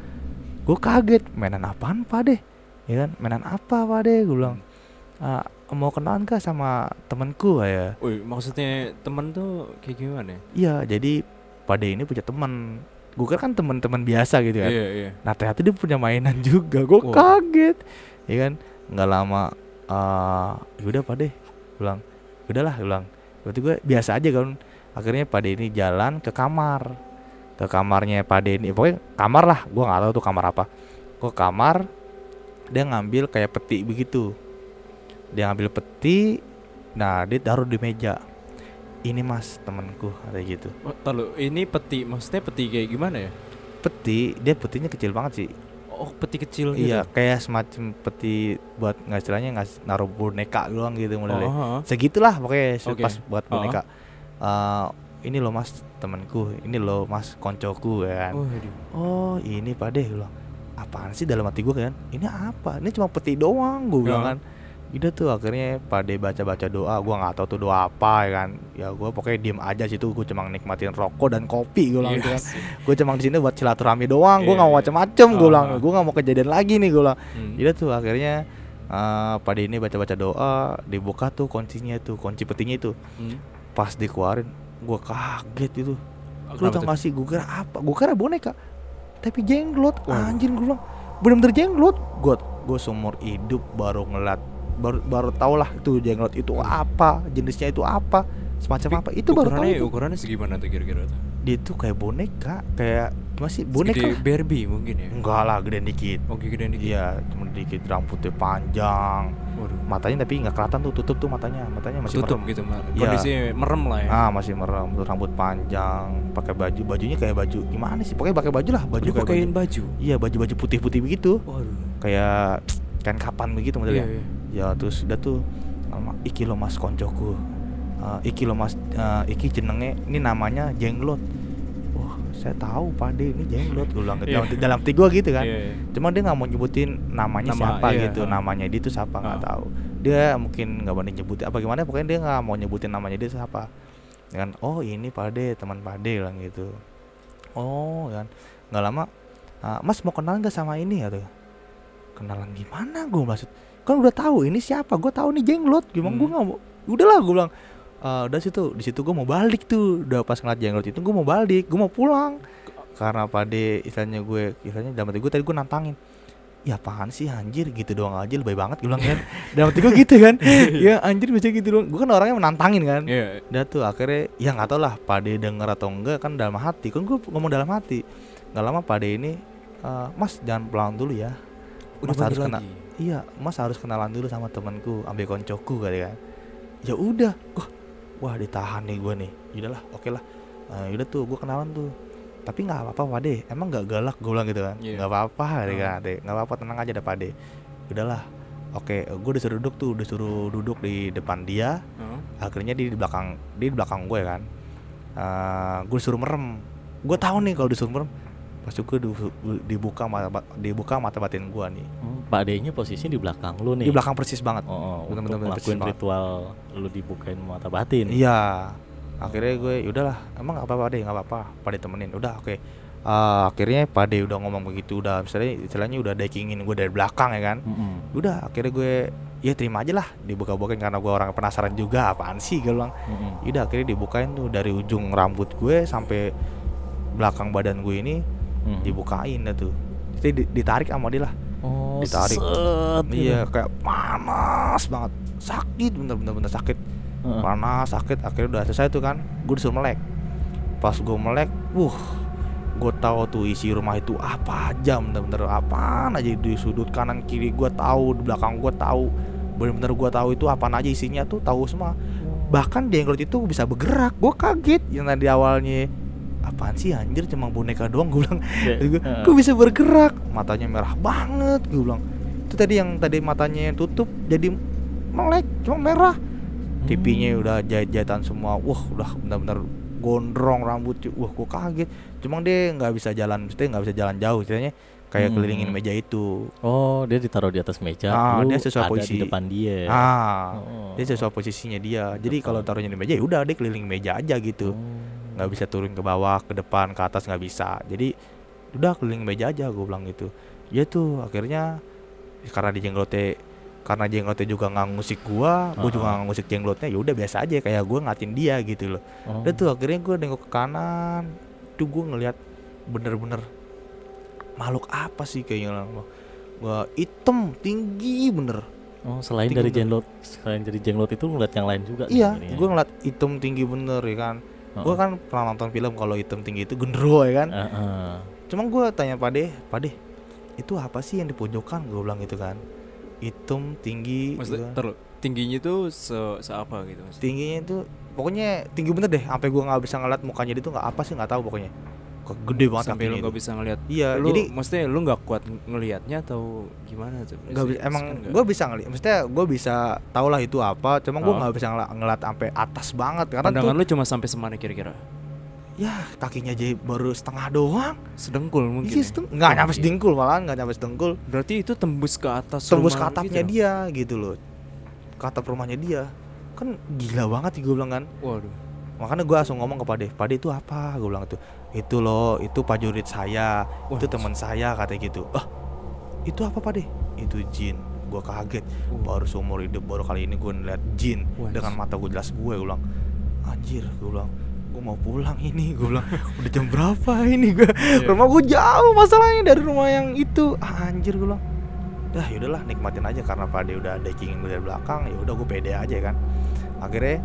Gue kaget mainan apaan pade ya kan? Mainan apa pade gue bilang. "Ah, mau kenalan kah sama temanku? Ya. Wih, maksudnya temen tuh kayak gimana? ya? iya jadi pade ini punya teman. Gue kira kan teman-teman biasa gitu kan. Iya, iya. Nah ternyata dia punya mainan juga, gue Wow. kaget, ya kan? Nggak lama, eh yaudah pak deh, bilang, udahlah, bilang. Berarti gue biasa aja kan. Akhirnya Pak ini jalan ke kamar, ke kamarnya Pak ini, pokoknya kamar lah, gue nggak tahu tuh kamar apa. Gue kamar, dia ngambil kayak peti begitu, dia ngambil peti, nah dia taruh di meja. Ini mas temanku kayak gitu. Oh, ini peti, maksudnya peti kayak gimana ya? Peti, dia petinya kecil banget sih. Oh, peti kecil gitu. Iya, kayak semacam peti buat nggak istilahnya nggak naruh boneka doang gitu Oh, modelnya. heeh. Segitulah pokoknya Oke. pas buat boneka. Eh, ini loh mas temanku, ini loh mas koncoku ya kan. Waduh. Oh ini pak deh bilang apaan sih dalam hati gue kan? Ini apa? Ini cuma peti doang gue bilang Ya. kan. Udah tuh akhirnya Pak De baca-baca doa, gua nggak tahu tuh doa apa ya kan. Ya gua pokoknya diem aja situ, gue cuma nikmatin rokok dan kopi gue bilang gitu Iya kan. Gue cuma di sini buat silaturahmi doang, gue Iya, nggak mau iya. macem-macem gue bilang, Ah. gue nggak mau kejadian lagi nih gue bilang. Hmm. Udah tuh akhirnya Pak De ini baca-baca doa, dibuka tuh kuncinya tuh, kunci petinya itu. Hmm. Pas dikeluarin, gue kaget itu. Lu Kenapa tau gak sih, gue kira apa? Gue kira boneka, tapi jenglot, anjir gue bilang, bener-bener jenglot. Gue gue seumur hidup baru ngeliat, baru baru tau lah itu jenglot itu apa, jenisnya itu apa, semacam apa. Itu baru tahu. ukurannya, ukurannya segimana tuh kira-kira tuh? Dia tuh kayak boneka, kayak gimana sih boneka? Segede. Barbie mungkin ya? Enggak lah, gede dikit. Oke, gede dikit. Iya, cuma dikit rambutnya panjang, Waduh. matanya tapi nggak kelihatan tuh tutup tuh matanya, matanya masih Tutup merem. gitu. Iya. Kondisinya merem lah ya. Ah masih merem, terus rambut panjang, pakai baju, bajunya kayak baju gimana sih? Pokoknya pakai baju lah, baju Lu kayak baju. baju. Iya baju-baju putih-putih begitu, Waduh. kayak kain kapan begitu Iya, modelnya. iya. Ya terus udah tuh, iki lo mas koncoku, Eh, iki lo mas, eh, iki jenenge, ini namanya jenglot. Wah saya tahu pade ini jenglot, gue bilang. Iya. dalam, dalam hati gua gitu kan. Iya, iya. Cuma dia nggak mau nyebutin namanya Nama, siapa iya, gitu, ah. namanya dia tuh siapa nggak Ah. tahu. Dia mungkin nggak berani nyebutin apa gimana, pokoknya dia nggak mau nyebutin namanya dia siapa. Dengan oh ini Pade, teman Pade bilang gitu. Oh kan, nggak lama, "Ah, Mas mau kenalan gak sama ini ya tuh? Kenalan gimana gue maksud? Kan udah tahu ini siapa, gue tahu nih jenglot, gimana gue Hmm. nggak mau. Udahlah gue bilang. "Eh, udah situ, di situ gue mau balik tuh. Udah pas ngeliat jenglot itu gue mau balik, gue mau pulang karena pade istilahnya gue istilahnya dalam hati gue tadi gue nantangin ya apaan sih anjir gitu doang aja lebay banget gue bilang kan dalam hati gue gitu kan ya anjir bisa gitu doang gue kan orangnya menantangin kan Iya. udah tuh akhirnya ya nggak tau lah pade denger atau enggak kan dalam hati kan gue ngomong dalam hati nggak lama pade ini "Eh, mas jangan pulang dulu ya Udah Mas harus balik kena lagi. Iya mas harus kenalan dulu sama temanku ambil koncoku kali kan. Ya udah wah wah ditahan nih gue nih. Udahlah oke lah Eh, udah tuh gue kenalan tuh. Tapi nggak apa-apa pade emang nggak galak gue bilang gitu kan? Iya. nggak apa-apa kali Oh. kan Ade. nggak apa-apa tenang aja deh pade udahlah. Oke gue disuruh duduk tuh disuruh duduk di depan dia. Heeh. akhirnya dia di belakang dia di belakang gue kan. Eh gue disuruh merem. Gue tahu nih kalau disuruh merem pasti gue di- dibuka mata dibuka mata batin gue nih Hmm, Pak D-nya posisinya di belakang lu nih. di belakang persis banget Oh, oh untuk bener ngelakuin persis banget. ritual lu dibukain mata batin. iya akhirnya gue udahlah emang nggak apa-apa deh nggak apa-apa pada temenin udah oke Eh, akhirnya Pade udah ngomong begitu udah misalnya istilahnya udah dekingin gue dari belakang ya kan Mm-mm. udah akhirnya gue ya terima aja lah dibuka-bukain karena gue orang penasaran juga apaan sih gue bilang Mm-mm. udah akhirnya dibukain tuh dari ujung rambut gue sampai belakang badan gue ini Mm. dibukain dah tuh. Jadi di- ditarik sama dia lah. Oh, Ditarik. set gitu. iya kayak panas banget. Sakit bener-bener bener sakit. Heeh. panas sakit akhirnya udah selesai tuh kan. Gue disuruh melek. Pas gue melek wuh gue tahu tuh isi rumah itu apa aja bener-bener apaan aja di sudut kanan kiri gue tahu di belakang gue tahu. Bener-bener gue tahu itu apaan aja isinya tuh tahu semua. Bahkan jenglot itu bisa bergerak. Gue kaget. Yang tadi awalnya apaan sih anjir cuma boneka doang gue bilang Ya, gue kok bisa bergerak matanya merah banget gue bilang itu tadi yang tadi matanya yang tutup jadi melek cuma merah tipinya Hmm. udah jahit-jahitan semua wah udah benar-benar gondrong rambutnya wah gue kaget cuma dia nggak bisa jalan maksudnya nggak bisa jalan jauh ceritanya kayak Hmm. kelilingin meja itu Oh, dia ditaruh di atas meja. Ah, dia sesuai ada posisi. di depan dia. ah Oh. dia sesuai posisinya dia jadi kalau taruhnya di meja ya udah dia keliling meja aja gitu Oh. Nggak bisa turun ke bawah ke depan ke atas nggak bisa jadi udah keliling meja aja gue bilang gitu ya tuh akhirnya karena di jenglotnya karena jenglotnya juga nggak ngusik gua gue juga Ah. nggak ngusik jenglotnya ya udah biasa aja kayak gue ngatin dia gitu loh Oh. udah tuh akhirnya gue nengok ke kanan tuh gue ngeliat bener-bener makhluk apa sih kayaknya gua hitam tinggi bener Oh, selain Tinggi dari bener. jenglot, selain dari jenglot itu ngeliat yang lain juga. iya gue ngeliat hitam tinggi bener ya kan Heeh. gue kan pernah nonton film kalau hitam tinggi itu gendro ya kan Heeh. Cuma gue tanya Pade, Pade, itu apa sih yang di pojokan? Gue bilang gitu kan. Hitam, tinggi, gitu Maksudnya kan. terus tingginya tuh se, seapa gitu maksudnya? tingginya itu pokoknya tinggi bener deh. Sampai gue nggak bisa ngeliat mukanya dia tuh nggak apa sih nggak tahu pokoknya. Gede banget sampai lu nggak bisa ngelihat. Iya, lu, jadi maksudnya lu nggak kuat ng- ngelihatnya atau gimana tuh? nggak bisa. Emang kan gue bisa ngeliat. Maksudnya gue bisa tau lah itu apa. Cuma gue Oh. nggak bisa ngeliat, ngeliat sampai atas banget karena pandangan tuh lu cuma sampai semana kira-kira? ya kakinya aja baru setengah doang. Sedengkul mungkin. Iya, ya? seteng- nggak nyampe Iya. sedengkul malahan nggak nyampe sedengkul. Berarti itu tembus ke atas Tembus ke atapnya gitu? dia gitu loh. Ke atap rumahnya dia. Kan gila banget sih gue bilang kan. Waduh. makanya gue langsung ngomong ke Pade Pade itu apa gue bilang itu itu loh itu prajurit saya Wah, itu teman saya katanya gitu. Ah itu apa Pade itu jin. Gue kaget. Uh. baru seumur hidup baru kali ini gue ngeliat jin Wah, dengan mata gue jelas gue bilang anjir gue bilang gue mau pulang ini. Gue bilang udah jam berapa ini? Gue Iya. rumah gue jauh masalahnya dari rumah yang itu. Ah, anjir gue bilang. Dah yaudahlah nikmatin aja karena Pade udah dekingin gue dari belakang ya udah gue pede aja kan. Akhirnya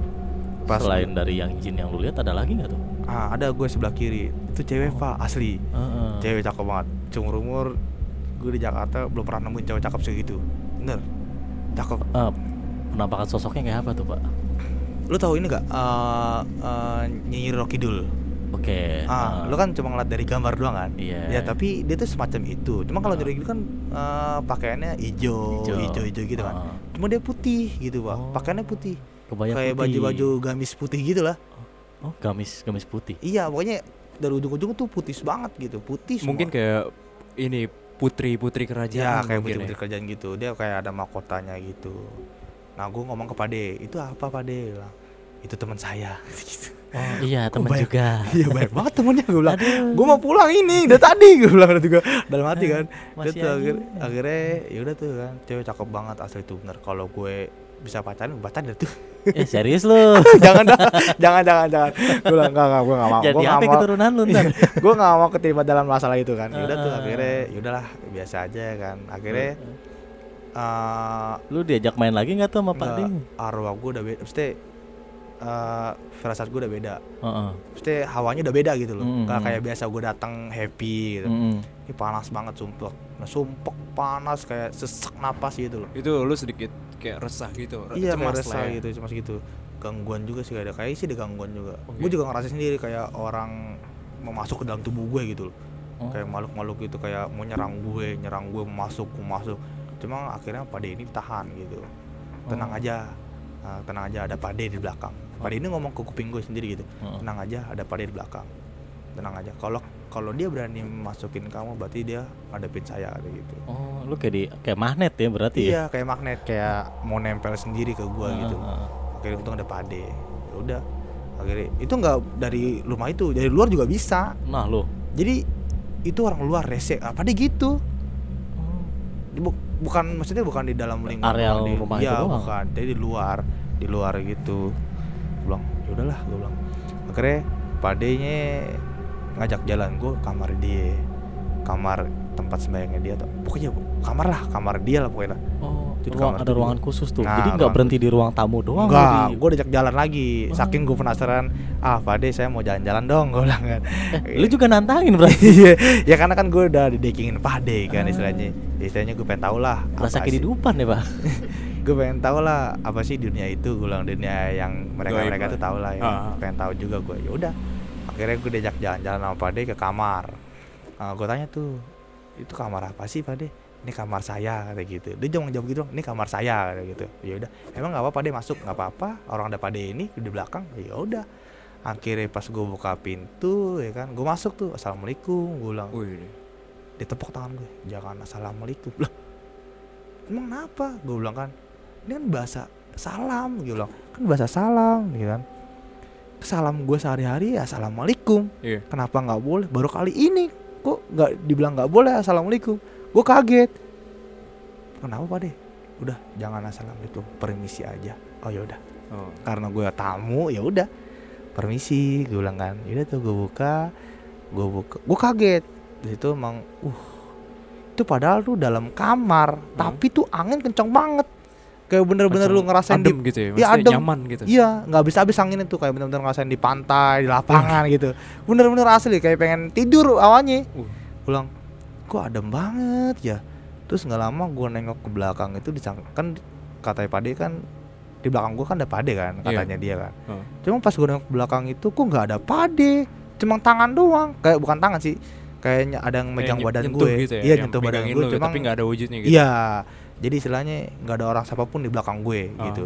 pas Selain dari yang jin yang lu lihat ada lagi nggak tuh? Ah, ada gue sebelah kiri. Itu cewek, Pak, asli. Heeh. Cewek cakep banget. Seumur umur gue di Jakarta belum pernah nemuin cewek cakep segitu. Bener. Cakep. Eh, penampakan sosoknya kayak apa tuh, Pak? Lu tahu ini gak? Eh eh, Nyi Rocky Dul. Oke. Ah, eh, lu kan cuma ngeliat dari gambar doang kan? Iya. Ya, tapi dia tuh semacam itu. Cuma kalau Rocky Dul kan eh, pakaiannya hijau, Hijau. hijau, hijau gitu kan. Ah. Cuma dia putih gitu, Pak. Oh. Pakaiannya putih. Kebaya Kayak putih. baju-baju gamis putih gitu lah. Oh, gamis gamis putih. Iya, pokoknya dari ujung-ujung tuh putih banget gitu. Putih semua. Mungkin kayak ini putri-putri Ya kerajaan kayak mungkin putri ya. kerjaan gitu Dia kayak ada mahkotanya gitu Nah gue ngomong ke Pade Itu apa Pade Bilang, Itu teman saya gitu. Oh, iya, teman juga. Iya banyak banget temennya Gue bilang. Gue mau pulang ini Udah tadi Gue bilang juga Dalam hati kan Udah Masih tuh, akhir, Akhirnya ya udah tuh kan Cewek cakep banget asli tuh bener Kalau gue bisa pacaran pacaran deh tuh. Eh, serius lu? jangan dah. Jangan jangan jangan. Gue bilang enggak enggak gue enggak mau. Jadi apa mau. keturunan lu ntar? gue nggak mau keterima dalam masalah itu kan. Udah tuh Ah. akhirnya yaudahlah biasa aja kan. Akhirnya eh Lu diajak main lagi nggak tuh sama Pak Nggak, Ding? arwah gue udah beda mesti eh firasat gue udah beda Heeh. mesti hawanya udah beda gitu loh Mm, nggak mm. kayak biasa gue datang happy gitu Mm-mm. ini panas banget sumpah nah, sumpek panas kayak sesek napas gitu loh Itu lu sedikit kayak resah gitu. iya kayak cemas resah lah ya. gitu cemas gitu gangguan juga sih ada kayak sih ada gangguan juga Oke. gue juga ngerasa sendiri kayak orang mau masuk ke dalam tubuh gue gitu loh Oh. kayak makhluk-makhluk gitu kayak mau nyerang gue nyerang gue masuk mau masuk cuma akhirnya Pade ini tahan gitu tenang Oh. aja Nah, tenang aja ada Pade di belakang Pade ini ngomong ke kuping gue sendiri gitu. Heeh. tenang aja ada Pade di belakang. Tenang aja. Kalau kalau dia berani masukin kamu berarti dia ngadepin saya gitu. Oh, lu kayak di kayak magnet ya berarti ya? iya kayak magnet. Kayak mau nempel sendiri ke gue Heeh, gitu. akhirnya untung ada Pade. Ya udah. Akhirnya itu nggak dari rumah itu dari luar juga bisa. Nah, lu. jadi itu orang luar rese. Apa deh gitu. Bu- bukan maksudnya bukan di dalam lingkungan Areal di- rumah iya, itu doang? bukan. Jadi di luar di luar gitu ya udahlah gue bilang akhirnya padenya ngajak jalan gue kamar dia kamar tempat sembayangnya dia tuh pokoknya kamar lah kamar dia lah pokoknya lah. Oh, Itu ruang, kamar ada ruangan khusus tuh. Nah, Jadi nggak berhenti di ruang tamu doang. Di- gue diajak jalan lagi. Oh. Saking gue penasaran, ah Pade saya mau jalan-jalan dong, gue bilang kan. Eh, lu juga nantangin berarti. Iya, ya karena kan gue udah didekingin Pade kan istilahnya. Istilahnya gue pengen tahu lah. Rasa kehidupan ya, Pak. gue pengen tahu lah apa sih dunia itu gue bilang dunia yang mereka mereka Goib tuh tahu lah ya. Ah. pengen tahu juga gue ya udah akhirnya gue diajak jalan-jalan sama Pade ke kamar. Gue tanya tuh itu kamar apa sih Pade? Ini kamar saya kayak gitu. Dia cuma jawab gitu ini kamar saya kayak gitu. Ya udah emang nggak apa-apa deh masuk nggak apa-apa. Orang ada Pade ini di belakang. Ya udah akhirnya pas gue buka pintu ya kan gue masuk tuh assalamualaikum gue bilang. Wih, ditepuk tangan gue jangan assalamualaikum. Lah emang kenapa? Gue bilang kan ini kan bahasa salam gue bilang kan bahasa salam gitu kan. Salam gue sehari-hari ya assalamualaikum. Iya. kenapa nggak boleh? Baru kali ini kok nggak dibilang nggak boleh assalamualaikum. Gue kaget. Kenapa pak deh udah jangan assalamualaikum. Permisi aja. Oh ya udah. Oh. karena gue tamu ya udah. Permisi gue bilang kan. Yaudah tuh gue buka. Gue buka. Gue kaget. Di situ emang uh itu padahal tuh dalam kamar tapi tuh angin kenceng banget kayak bener-bener lu ngerasain adem di gitu ya, maksudnya adem. nyaman gitu. iya nggak bisa habis angin itu kayak bener-bener ngerasain di pantai di lapangan gitu bener-bener asli kayak pengen tidur awalnya Uh. pulang kok adem banget ya terus nggak lama gue nengok ke belakang itu disang kan katanya pade kan di belakang gue kan ada pade kan Iya. katanya dia kan Oh. cuma pas gue nengok ke belakang itu kok nggak ada pade cuma tangan doang kayak bukan tangan sih kayaknya ada yang megang Kayak badan gue gitu ya, iya nyentuh badan gue cuma tapi nggak ada wujudnya gitu. iya jadi istilahnya nggak ada orang siapa pun di belakang gue Oh. gitu.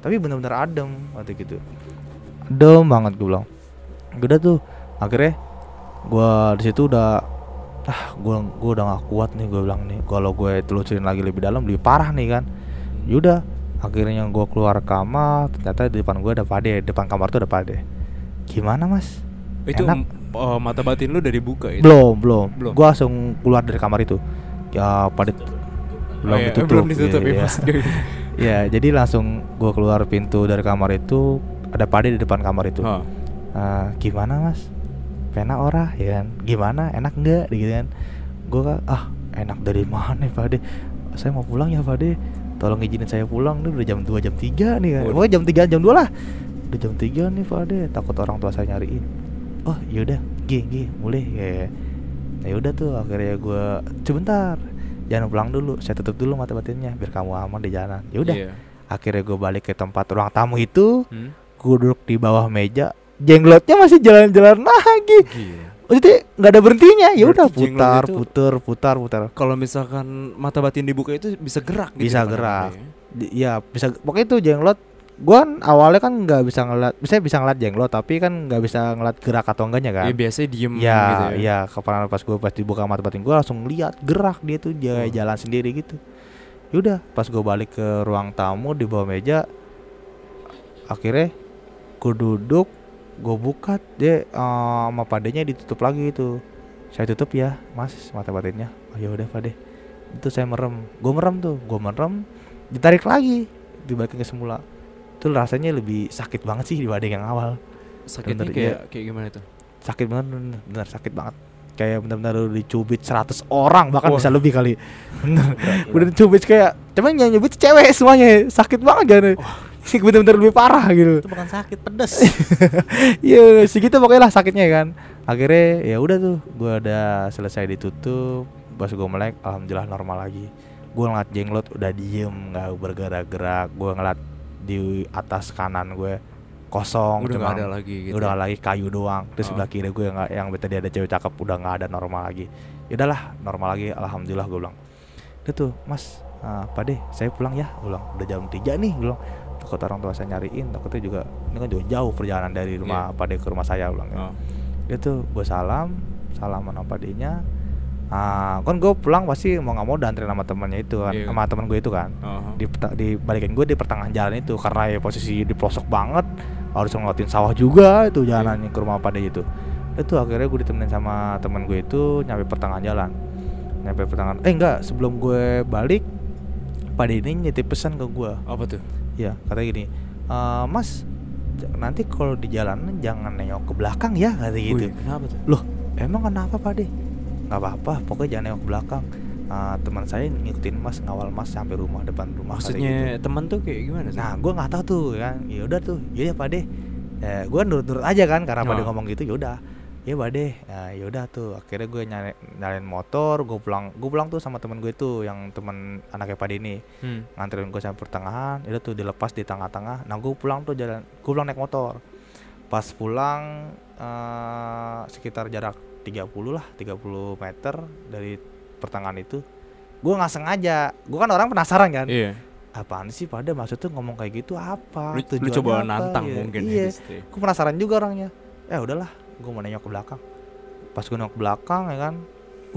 Tapi bener-bener adem waktu gitu adem banget gue bilang. Udah tuh. Akhirnya gue di situ udah ah gue gue udah gak kuat nih gue bilang nih. Kalau gue telusurin lagi lebih dalam lebih parah nih kan. Yaudah akhirnya gue keluar kamar ternyata di depan gue ada pade depan kamar tuh ada pade gimana mas? Itu Enak. m- oh, mata batin lu udah dibuka itu. belum belum. Belum. gue langsung keluar dari kamar itu. Ya pade belum Oh, iya, ditutup belum ditutup Iya, ya, dia- Ya, jadi langsung gue keluar pintu dari kamar itu ada pade di depan kamar itu. Oh. "Ah, gimana mas? Pena ora ya kan? Gimana? Enak nggak? Gitu kan? Gue kan, ah enak dari mana Pade? Saya mau pulang ya Pade. Tolong izinin saya pulang nih udah jam 2 jam 3 nih kan. Pokoknya jam 3 jam 2 lah. Udah jam 3 nih Pade, takut orang tua saya nyariin. Oh, yaudah, G, G, boleh ya. Ya udah tuh akhirnya gue sebentar. Jangan pulang dulu, saya tutup dulu mata batinnya biar kamu aman di jalan. Ya udah. Iya. Akhirnya gue balik ke tempat ruang tamu itu, Hmm? gue duduk di bawah meja, jenglotnya masih jalan-jalan lagi. Gila. Maksudnya nggak ada berhentinya, ya udah putar, itu- putar, putar, putar. Kalau misalkan mata batin dibuka itu bisa gerak gitu. Bisa ya, gerak. ya. Di- Ya bisa, pokoknya itu jenglot. Gue kan awalnya kan nggak bisa ngeliat, bisa bisa ngeliat jenglot, tapi kan nggak bisa ngeliat gerak atau enggaknya kan. Iya, biasanya diem Ya, gitu ya. ya, kapan pas gue pas dibuka mata batin gue langsung lihat gerak dia tuh dia Oh. jalan sendiri gitu. Yaudah, pas gue balik ke ruang tamu di bawah meja, akhirnya gue duduk, gue buka dia eh, sama padenya ditutup lagi itu. Saya tutup ya, mas mata batinnya. Oh ya udah pade. Itu saya merem, gue merem tuh, gue merem, ditarik lagi, dibalikin ke semula. Itu rasanya lebih sakit banget sih dibanding yang awal. Sakitnya Bener, kayak kayak gimana tuh? sakit banget bener, bener sakit banget. Kayak benar-benar lu dicubit 100 orang bahkan Wah. bisa lebih kali. Bener. Udah dicubit kayak cuman yang nyubit cewek semuanya sakit banget kan? Sih bener-bener lebih parah gitu. Itu bukan sakit, pedes. iya segitu pokoknya lah sakitnya kan. Akhirnya ya udah tuh gua udah selesai ditutup pas gua melek alhamdulillah normal lagi. Gua ngeliat jenglot udah diem nggak bergerak-gerak. Gua ngeliat di atas kanan gue kosong Udah cuma nggak ada lagi gitu. udah nggak lagi kayu doang terus Oh. sebelah kiri gue yang yang tadi ada cewek cakep udah nggak ada normal lagi ya udahlah normal lagi alhamdulillah gue bilang udah tuh mas ah, apa deh saya pulang ya gue bilang udah jam 3 nih gue bilang takut orang tua saya nyariin takutnya juga ini kan juga jauh perjalanan dari rumah Iya. Pade ke rumah saya gue bilang ya. Oh. dia tuh gue salam salaman sama Padenya ah kan gue pulang pasti mau nggak mau danterin sama temennya itu kan Iya. sama temen gue itu kan Oh. di di balikin gue di pertengahan jalan itu karena ya posisi di pelosok banget harus ngeliatin sawah juga itu jalannya ke rumah pada itu itu akhirnya gue ditemenin sama temen gue itu nyampe pertengahan jalan nyampe pertengahan eh enggak sebelum gue balik pada ini nitip pesan ke gue Apa tuh? ya katanya gini "Eh, mas nanti kalau di jalanan jangan nengok ke belakang ya kata gitu Wih, kenapa tuh? loh emang kenapa pade nggak apa-apa pokoknya jangan nengok belakang. Ah, teman saya ngikutin mas ngawal mas sampai rumah depan rumah kata gitu. Maksudnya teman tuh kayak gimana sih? nah gue nggak tahu tuh kan ya udah tuh ya pak deh. Eh, gue nurut-nurut aja kan karena pada Oh. ngomong gitu ya udah. Ya pak deh. Nah, ya udah tuh. Akhirnya gue nyalain, nyalain motor gue pulang gue pulang tuh sama temen gue tuh yang temen anaknya pada ini. Hmm. nganterin gue sampai pertengahan itu tuh dilepas di tengah-tengah. Nah gue pulang tuh jalan gue pulang naik motor. Pas pulang eh, sekitar jarak 30 lah 30 meter dari pertengahan itu gue nggak sengaja. Gue kan orang penasaran kan. Iya. apaan sih pada maksudnya ngomong kayak gitu? Apa? Lu, lu coba apa? nantang Iya, mungkin iya. ya ya. gue penasaran juga orangnya. Ya udahlah gue mau nengok ke belakang. Pas gue nengok ke belakang ya kan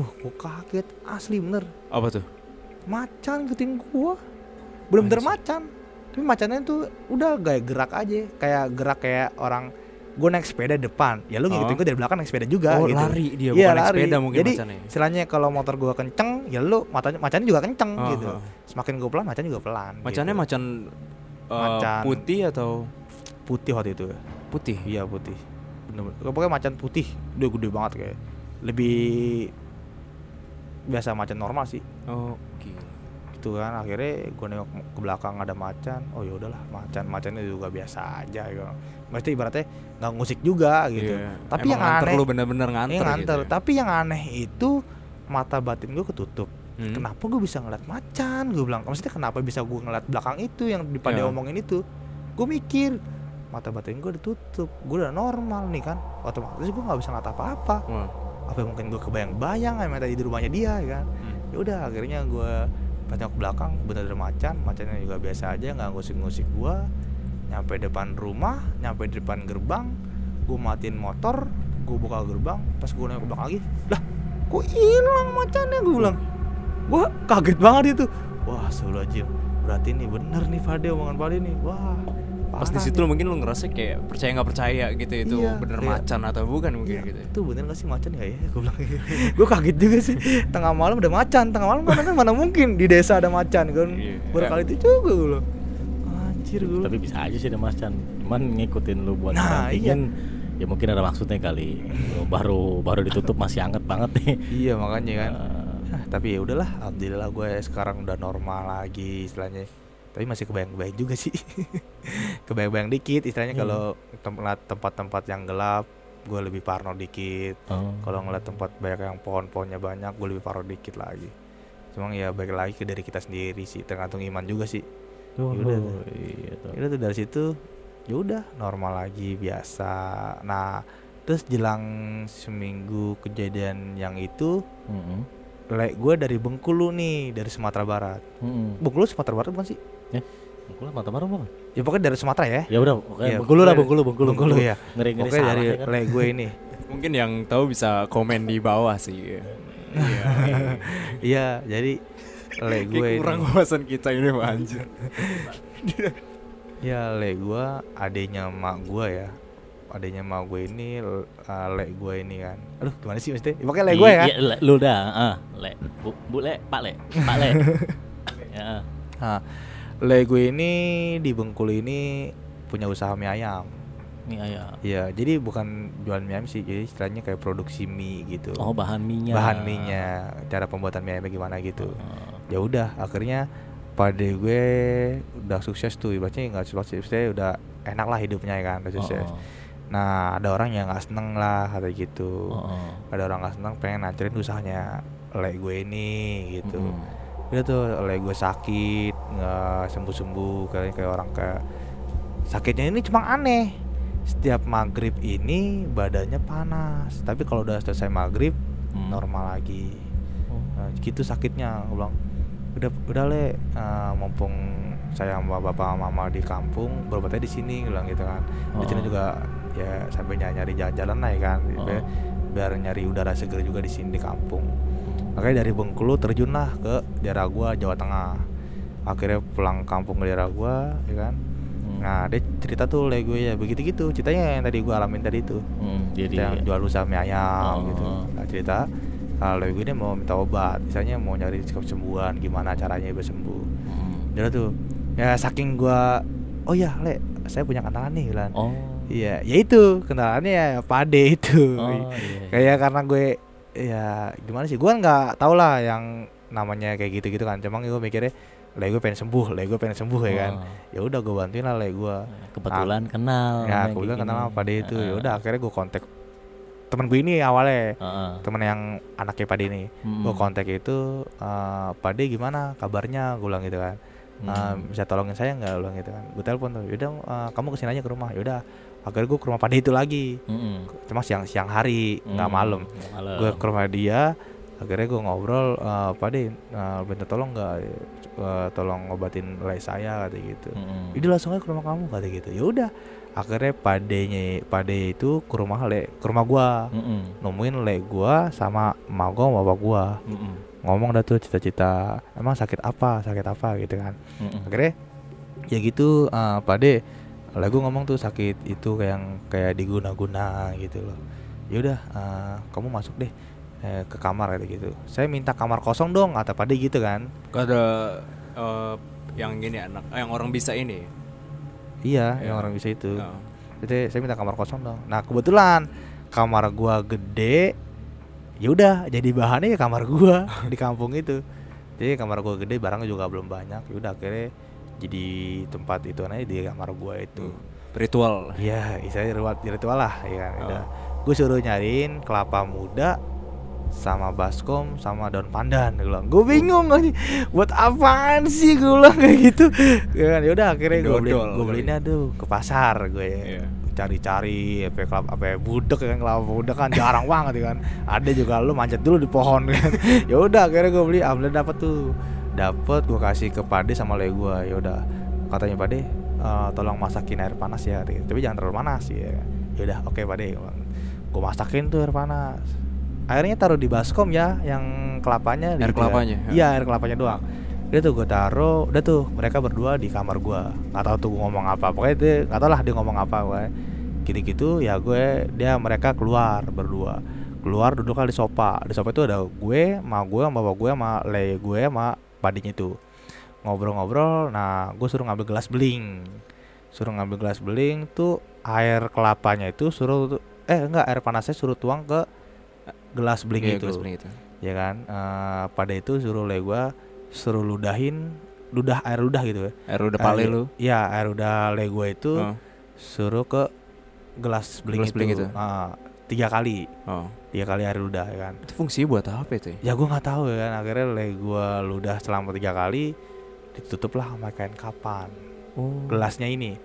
uh gue kaget. Asli bener. Apa tuh? macan ngikutin gua. Bener-bener Anjir. macan. Tapi macannya tuh udah kayak gerak aja. Kayak gerak kayak orang gua naik sepeda depan ya lu ngikutin Oh. gua dari belakang naik sepeda juga oh gitu lari dia Iya, bukan naik lari. sepeda mungkin Jadi, macannya. istilahnya kalau motor gua kenceng ya lu matanya macannya juga kenceng Oh, gitu oh. semakin gua pelan macan juga pelan Macannya gitu. macan, uh, Macan. putih atau putih waktu itu putih? iya putih bener-bener pokoknya macan putih udah gede banget kayak lebih biasa macan normal sih Oh, gila. gitu kan akhirnya gue nengok ke belakang ada macan oh ya udahlah macan macannya juga biasa aja gitu Maksudnya ibaratnya nggak ngusik juga gitu Iya. Tapi Emang yang nganter aneh- lu bener-bener nganter, Iya nganter gitu ya? tapi yang aneh itu mata batin gue ketutup Hmm. kenapa gue bisa ngeliat macan gue bilang maksudnya kenapa bisa gue ngeliat belakang itu yang pada Iya. omongin itu gue mikir mata batin gue ditutup gue udah normal nih kan otomatis gue nggak bisa ngeliat apa-apa Wah. apa mungkin gue kebayang-bayang kayak tadi di rumahnya dia ya kan Hmm. ya udah akhirnya gue ke belakang bener-bener macan macannya juga biasa aja nggak ngusik-ngusik gue nyampe depan rumah nyampe depan gerbang gue matiin motor gue buka gerbang pas gue ke belakang lagi lah kok hilang macannya? Gue bilang gue kaget banget itu. Wah aja berarti nih bener nih Fade omongan Fade nih. Wah Pas di situ mungkin lu ngerasa kayak percaya nggak percaya gitu itu Iya, bener kayak- macan atau bukan mungkin Iya, gitu. itu bener gak sih macan ya ya? Gue bilang gue kaget juga sih. Tengah malam ada macan tengah malam kan mana mungkin di desa ada macan kan. Iya. baru kali itu juga gue bilang anjir gue Tapi bisa aja sih ada macan. Cuman ngikutin lu buat Nah, ngedampingin, ya mungkin ada maksudnya kali. Baru baru ditutup masih anget banget nih. iya makanya kan Eh, Nah, tapi ya udahlah alhamdulillah gue sekarang udah normal lagi istilahnya tapi masih kebayang-kebayang juga sih kebayang-bayang dikit istilahnya Hmm. kalau tempat tempat-tempat yang gelap gue lebih parno dikit oh. kalau ngeliat tempat banyak yang pohon-pohonnya banyak gue lebih parno dikit lagi cuma ya balik lagi ke dari kita sendiri sih tergantung iman juga sih Oh, Yaudah. iya tuh. ya dari situ ya udah normal lagi biasa nah terus jelang seminggu kejadian yang itu Mm-mm. lek gue dari Bengkulu nih dari Sumatera Barat Mm-mm. Bengkulu Sumatera Barat bukan sih Bengkulu mata baru bukan? ya pokoknya dari Sumatera ya Ya udah, oke Iya, Bengkulu lah Bengkulu, Bengkulu, Bengkulu ya Ngeri ngeri pokoknya dari ya kan. lek gue ini Mungkin yang tahu bisa komen di bawah sih. Iya. iya jadi lek gue kurang wawasan kita ini Pak anjir. ya lek gue adenya mak gue ya adanya mak gue ini uh, lek gue ini kan aduh gimana sih maksudnya ya, pokoknya lek gue ya Iya, le, lu dah, ah, le, bu, bu le, pak le, pak le. ya, Nah, Le gue ini di Bengkulu ini punya usaha mie ayam. ini ayam. Iya, jadi bukan jualan mie ayam sih, jadi istilahnya kayak produksi mie gitu. Oh bahan minyak. Bahan mie-nya, cara pembuatan mie ayamnya gimana gitu. Oh. Ya udah, akhirnya pada gue udah sukses tuh, ibaratnya nggak sukses, saya udah enak lah hidupnya ya kan, udah sukses. Oh, Nah, ada orang yang nggak seneng lah kata gitu. oh, oh. Ada orang nggak seneng pengen hancurin usahanya Le gue ini gitu. Mm-mm. Udah tuh oleh gue sakit nggak sembuh sembuh kayak kayak orang kayak sakitnya ini cuma aneh setiap maghrib ini badannya panas tapi kalau udah selesai maghrib Hmm. normal lagi Oh. nah, gitu sakitnya gue bilang udah udah le. Eh, mumpung saya sama bapak sama mama di kampung berobatnya di sini bilang gitu kan. Di sini Oh. juga ya sampai nyari, nyari jalan-jalan lah ya kan. Oh. biar, biar nyari udara seger juga di sini di kampung. Makanya dari Bengkulu terjun lah ke daerah gua Jawa Tengah. Akhirnya pulang kampung ke daerah gua ya kan. Hmm. nah dia cerita tuh le gue ya begitu gitu ceritanya yang tadi gua alamin tadi itu. Hmm, jadi yang jual usaha mie ayam Oh. gitu. Nah cerita kalau gue ini mau minta obat misalnya mau nyari kesembuhan gimana caranya biar sembuh Hmm. dia tuh ya saking gua oh ya le saya punya kenalan nih bilang Oh. Iya, ya itu kenalannya ya Pade itu. Oh, iya. Kayak karena gue ya gimana sih gue nggak tau lah yang namanya kayak gitu gitu kan cuma gue mikirnya le gue pengen sembuh le gue pengen sembuh ya kan Oh. ya udah gue bantuin lah le gue kebetulan kenal ya kayak kenal sama Pade itu ya udah akhirnya gue kontak temen gue ini awalnya Heeh. temen yang anaknya Pade ini Mm-mm. gue kontak itu eh, Pade gimana kabarnya gue bilang gitu kan Eh, Mm. bisa tolongin saya nggak bilang gitu kan gue telepon tuh yaudah eh, kamu ke sini aja ke rumah yaudah akhirnya gue ke rumah Pade itu lagi Mm-mm. cuma siang siang hari nggak Mm, malam gue ke rumah dia akhirnya gue ngobrol eh Pade eh, minta tolong nggak eh, tolong ngobatin lay saya kata gitu Mm-mm. Jadi langsung aja ke rumah kamu kata gitu. Ya udah. Akhirnya padenya pade itu ke rumah le ke rumah gua. Mm-mm. Nemuin le gua sama emak gua sama bapak gua. Mm-mm. Ngomong dah tuh cita-cita emang sakit apa, sakit apa gitu kan. Mm-mm. Akhirnya ya gitu eh pade le gua ngomong tuh sakit itu kayak yang kayak diguna-guna gitu loh. Ya udah eh, kamu masuk deh eh, ke kamar kayak gitu. Saya minta kamar kosong dong kata pade gitu kan. ada eh, yang gini anak eh, yang orang bisa ini Iya, Iya. yang orang bisa itu. Heeh. Jadi saya minta kamar kosong dong. Nah kebetulan kamar gua gede, ya udah jadi bahannya ya kamar gua di kampung itu. Jadi kamar gua gede, barangnya juga belum banyak. Ya udah akhirnya jadi tempat itu aja di kamar gua itu. ritual Iya, istilahnya ritual, ritual lah, ya kan. Oh. Udah. Gue suruh nyariin kelapa muda sama baskom sama daun pandan. Gue bilang gue bingung aja buat apaan sih? Gue bilang kayak gitu. Ya kan yaudah akhirnya gue beli gue belinya tuh ke pasar gue. Ya cari-cari apa kelapa apa budek kan kelapa budek kan jarang banget ya kan. Ada juga lu manjat dulu di pohon kan. Ya udah akhirnya gue beli alhamdulillah dapet tuh. Dapet gue kasih ke Pade sama le gue ya udah katanya Pade "Eh, tolong masakin air panas ya tapi jangan terlalu panas ya. Ya udah oke Pade gue masakin tuh air panas airnya taruh di baskom ya yang kelapanya Air gitu kan. kelapanya, ya. iya air kelapanya doang. Udah tuh gue taruh udah tuh mereka berdua di kamar gua. Nggak tahu tuh gua ngomong apa pokoknya dia nggak tahu lah dia ngomong apa gue gitu-gitu ya gue dia mereka keluar berdua. Keluar duduk di sofa. Di sofa itu ada gue sama gue sama bapak gue sama le gue sama padinya itu ngobrol-ngobrol nah gue suruh ngambil gelas beling. Suruh ngambil gelas beling tuh air kelapanya itu suruh eh enggak air panasnya suruh tuang ke gelas beling Iya, itu. gelas beling itu. ya kan? Eh, pada itu suruh le gua suruh ludahin ludah air ludah gitu ya. Air udah pale lu iya air udah le gua itu oh. suruh ke gelas beling Gelas itu, beling itu. Ah, tiga kali. Oh. Tiga kali air ludah ya kan? Itu fungsinya buat apa itu ya? ya gua nggak tahu ya kan? Akhirnya le gua ludah selama tiga kali ditutup lah sama kain kapan. Oh. Gelasnya ini.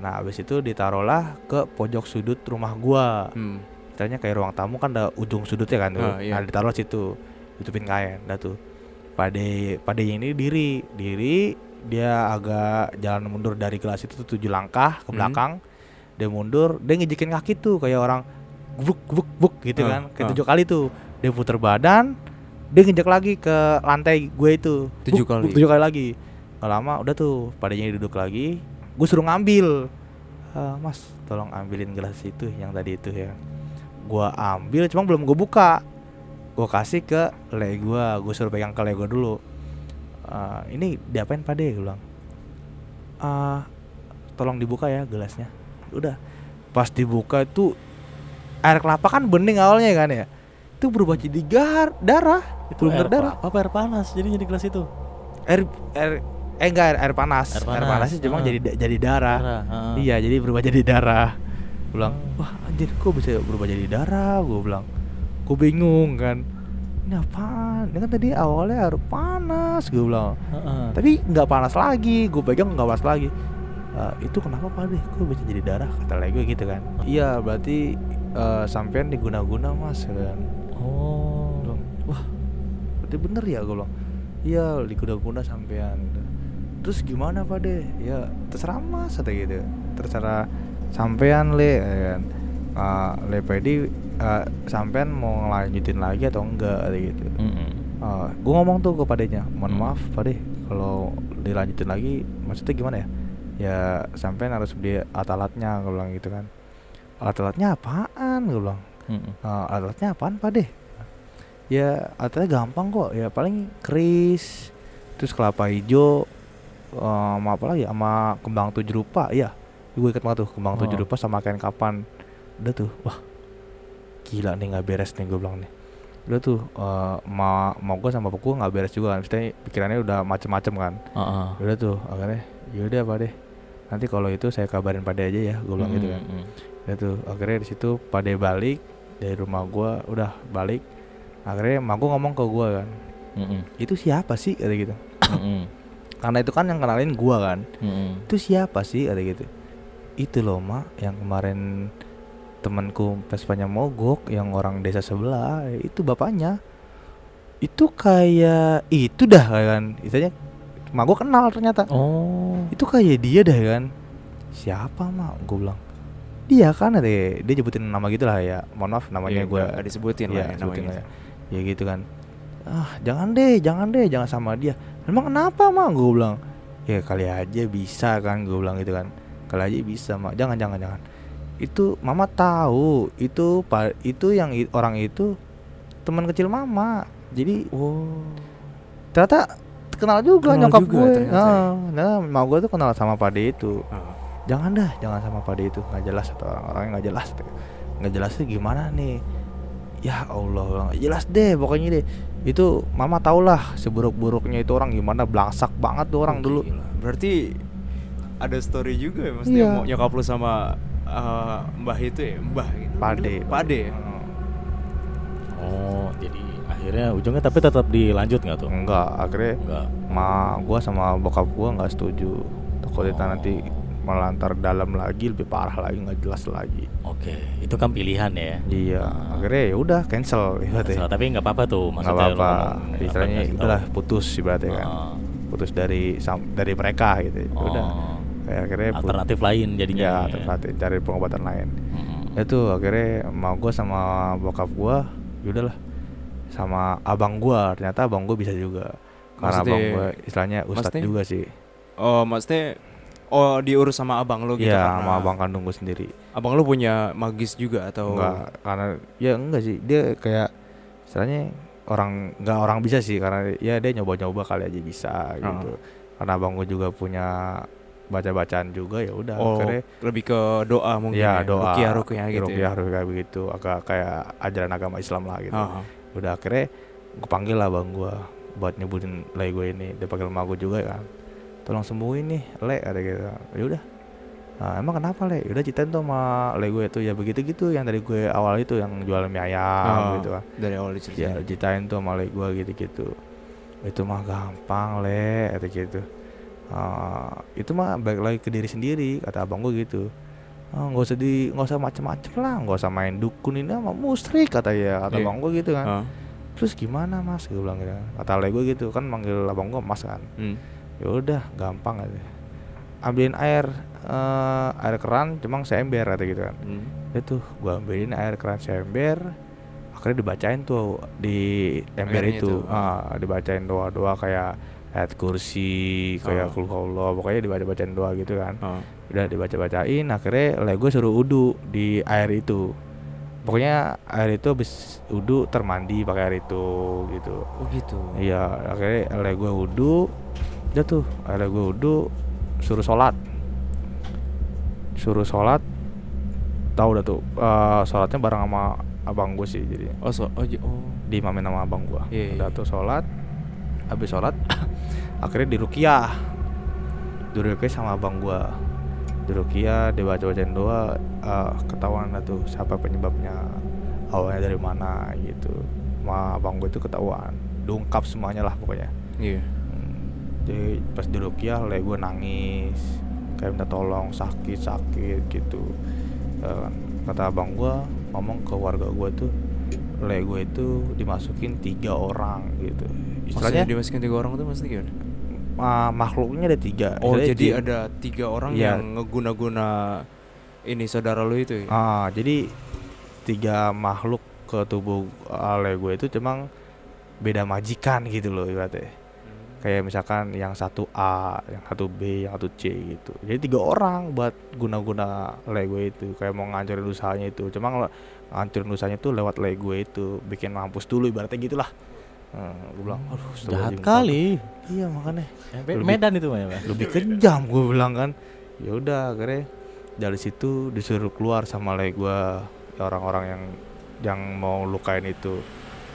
Nah habis itu ditaruhlah ke pojok sudut rumah gua. Hmm. Misalnya kayak ruang tamu kan ada ujung sudutnya kan tuh. Ah, iya. Nah, ditaruh situ. Tutupin kain, dah tuh. Pade pade yang ini diri, diri dia agak jalan mundur dari gelas itu tuh tujuh langkah ke Hmm. belakang. Dia mundur, dia ngejekin kaki tuh kayak orang gubuk gubuk gubuk gitu Ah, kan. Kayak ah. tujuh kali tuh. Dia puter badan, dia ngejek lagi ke lantai gue itu. Tujuh Buk, kali? buk, tujuh kali lagi. Gak lama udah tuh padanya duduk lagi. Gue suruh ngambil. "Ah, mas, tolong ambilin gelas itu yang tadi itu ya gua ambil cuma belum gue buka. Gue kasih ke le gua gue suruh pegang ke le gua dulu. "Eh, ini diapain pade gue bilang "Ah, tolong dibuka ya gelasnya. Udah. Pas dibuka itu air kelapa kan bening awalnya kan ya? Itu berubah jadi gar darah. Itu belum air berdarah. apa, air panas jadi jadi gelas itu? Air air eh enggak air, air panas. Air air, panas, cuma ah. jadi jadi darah. Darah, heeh. Iya, jadi berubah jadi darah. Bilang, wah anjir kok bisa berubah jadi darah? Gue bilang, gue bingung kan. Ini apaan? Ini kan tadi awalnya air panas, gue bilang. Heeh. Tapi nggak panas lagi, gue pegang nggak panas lagi. "Eh, itu kenapa pak deh? Kok bisa jadi darah? Kata lagi gue gitu kan. Iya, berarti eh, sampean diguna-guna mas, kan. oh bilang, wah, berarti bener ya gue bilang. Iya, diguna-guna sampean. Gitu. Terus gimana pak deh? Ya terserah mas, kata gitu. Terserah sampean le, ya kan. Ah, le pedi eh, sampean mau ngelanjutin lagi atau enggak gitu. Mm-mm. gue ngomong tuh kepadanya, mohon Hmm. maaf pak deh, kalau dilanjutin lagi, maksudnya gimana ya? Ya sampean harus beli alat-alatnya, gue bilang gitu kan. Alat-alatnya apaan? Gue bilang. Mm-mm. "Eh, alatnya apaan pak deh? Ya alatnya gampang kok. Ya paling keris, terus kelapa hijau, eh, sama apa lagi? Sama kembang tujuh rupa. Iya, gue inget banget tuh kembang tujuh Oh. rupa sama kain kapan. Udah tuh, wah gila nih nggak beres nih gue bilang nih. udah tuh eh, ma mau gue sama bapakku nggak beres juga kan Maksudnya pikirannya udah macem-macem kan Heeh. udah tuh akhirnya yaudah pak deh nanti kalau itu saya kabarin pada aja ya gue bilang gitu kan Mm, mm. udah tuh akhirnya di situ pada balik dari rumah gua udah balik akhirnya emak gua ngomong ke gua kan Mm, mm. itu siapa sih kata gitu Mm, mm. karena itu kan yang kenalin gua kan Mm, mm. itu siapa sih kata gitu itu loh mak yang kemarin temanku Vespanya mogok yang orang desa sebelah itu bapaknya. Itu kayak itu dah kan. Istilahnya mak gua kenal ternyata. Oh. itu kayak dia dah kan. Siapa mak? Gue bilang. Dia kan ada dia nyebutin nama gitu lah ya. Mohon maaf namanya Iya, gue nggak- nggak disebutin lah ya, ya namanya. lah ya. ya gitu kan. Ah jangan deh jangan deh jangan sama dia. Emang kenapa mak? Gue bilang. Ya kali aja bisa kan gue bilang gitu kan kali aja bisa mak jangan jangan jangan. Itu mama tahu. Itu itu yang orang itu teman kecil mama. Jadi Oh. ternyata kenal juga Kenal nyokap juga gue. ternyata ya. nah, nah mak gue tuh kenal sama pade itu. Ah. jangan dah jangan sama pade itu. Nggak jelas atau orang-orangnya nggak jelas. Nggak jelasnya gimana nih? Ya Allah nggak jelas deh pokoknya deh. Itu mama tau lah seburuk-buruknya itu orang gimana. Belangsak banget tuh orang Oh, dulu. gila. Berarti ada story juga ya maksudnya mau nyokap lu sama eh, mbah itu ya, mbah gitu. pade Pade. ya? Oh, jadi akhirnya ujungnya tapi tetap dilanjut nggak tuh? enggak akhirnya Enggak. ma gua sama bokap gua nggak setuju takutnya Oh. nanti melantar dalam lagi lebih parah lagi nggak jelas lagi Oke, itu kan pilihan ya. iya Ah. akhirnya ya udah cancel ibaratnya Cancel, tapi nggak apa-apa tuh nggak maksudnya lu apa-apa istilahnya udahlah putus ibaratnya kan Ah. putus dari sam- dari mereka gitu ya udah Oh. Kayak akhirnya alternatif lain jadinya. ya nih, alternatif cari pengobatan lain. Mm. ya tuh akhirnya mau gue sama bokap gue yaudahlah sama abang gue ternyata abang gue bisa juga. Karena Maksudnya- abang gue istilahnya ustadz maksudnya- juga sih. Oh, maksudnya oh diurus sama abang lu gitu Iya karena sama abang kandung gue sendiri. Abang lu punya magis juga atau? Enggak karena ya enggak sih. Dia kayak istilahnya orang nggak orang bisa sih. Karena ya dia nyoba-nyoba kali aja bisa gitu. Karena abang gue juga punya baca-bacaan juga ya udah Oh, akhirnya lebih ke doa mungkin ya ya, doa. rukiah rukiah gitu rukiah ya. rukiah begitu agak kayak ajaran agama Islam lah gitu. Ah, ah. udah akhirnya gue panggil lah bang gue buat nyebutin lay gue ini. Dia panggil emak gue juga kan. Tolong sembuhin nih le ada gitu. Ya udah. Nah, emang kenapa le? Udah ceritain tuh sama le gue itu. Ya begitu gitu yang dari gue awal itu yang jual mie ayam Ah, gitu kan. dari awal ya diceritain. ceritain tuh sama le gue gitu gitu itu mah gampang le kata gitu Ah, itu mah baik lagi ke diri sendiri kata abang gue gitu. Ah, nggak usah di nggak usah macem-macem lah nggak usah main dukun ini sama musrik kata ya kata Iya. abang gue gitu kan. Ah, terus gimana mas? Gue bilang gitu. Kata le gue gitu kan manggil abang gue mas kan. Hmm. ya udah gampang aja. Ambilin air eh, air keran cuma seember kata gitu kan. Hmm. itu gue ambilin air keran seember akhirnya dibacain tuh di ember Airnya itu. itu, ah dibacain doa doa kayak ayat kursi kayak Ah. kul Allah pokoknya dibaca bacain doa gitu kan Ah. udah dibaca bacain akhirnya le gue suruh udu di air itu pokoknya air itu habis udu termandi pakai air itu gitu Oh gitu. iya akhirnya le gue udu udah tuh akhirnya gue udu suruh sholat suruh sholat tahu udah tuh eh, sholatnya bareng sama abang gue sih jadi Oh, so, oh, oh. diimamin sama abang gue Iya, iya. udah tuh sholat habis sholat akhirnya di rukiah. Di rukiah sama abang gue di rukiah dibaca bacain doa eh, ketahuan dah tuh siapa penyebabnya awalnya dari mana gitu. Sama abang gue itu ketahuan. Diungkap semuanya lah pokoknya. Iya. Hmm, jadi pas di rukiah le gue nangis. Kayak minta tolong sakit sakit gitu. Kan. kata abang gue ngomong ke warga gue tuh le gue itu dimasukin tiga orang gitu istilahnya dimasukin tiga orang tuh maksudnya gimana? ma- makhluknya ada tiga Oh, Istilahnya jadi ada tiga orang Iya. yang ngeguna-guna ini saudara lu itu ya? ah jadi tiga makhluk ke tubuh ale gue itu cuma beda majikan gitu loh ibaratnya kayak misalkan yang satu A, yang satu B, yang satu C gitu. Jadi tiga orang buat guna-guna Lego itu, kayak mau ngancurin usahanya itu. Cuma kalau ngancurin usahanya tuh lewat Lego itu, bikin mampus dulu ibaratnya gitulah. Hmm, gue bilang, aduh, Jahat kali. Pak." Iya makanya Lebih- Medan itu mah ya, lebih kejam gue bilang kan. Ya udah akhirnya dari situ disuruh keluar sama Lego orang-orang yang yang mau lukain itu.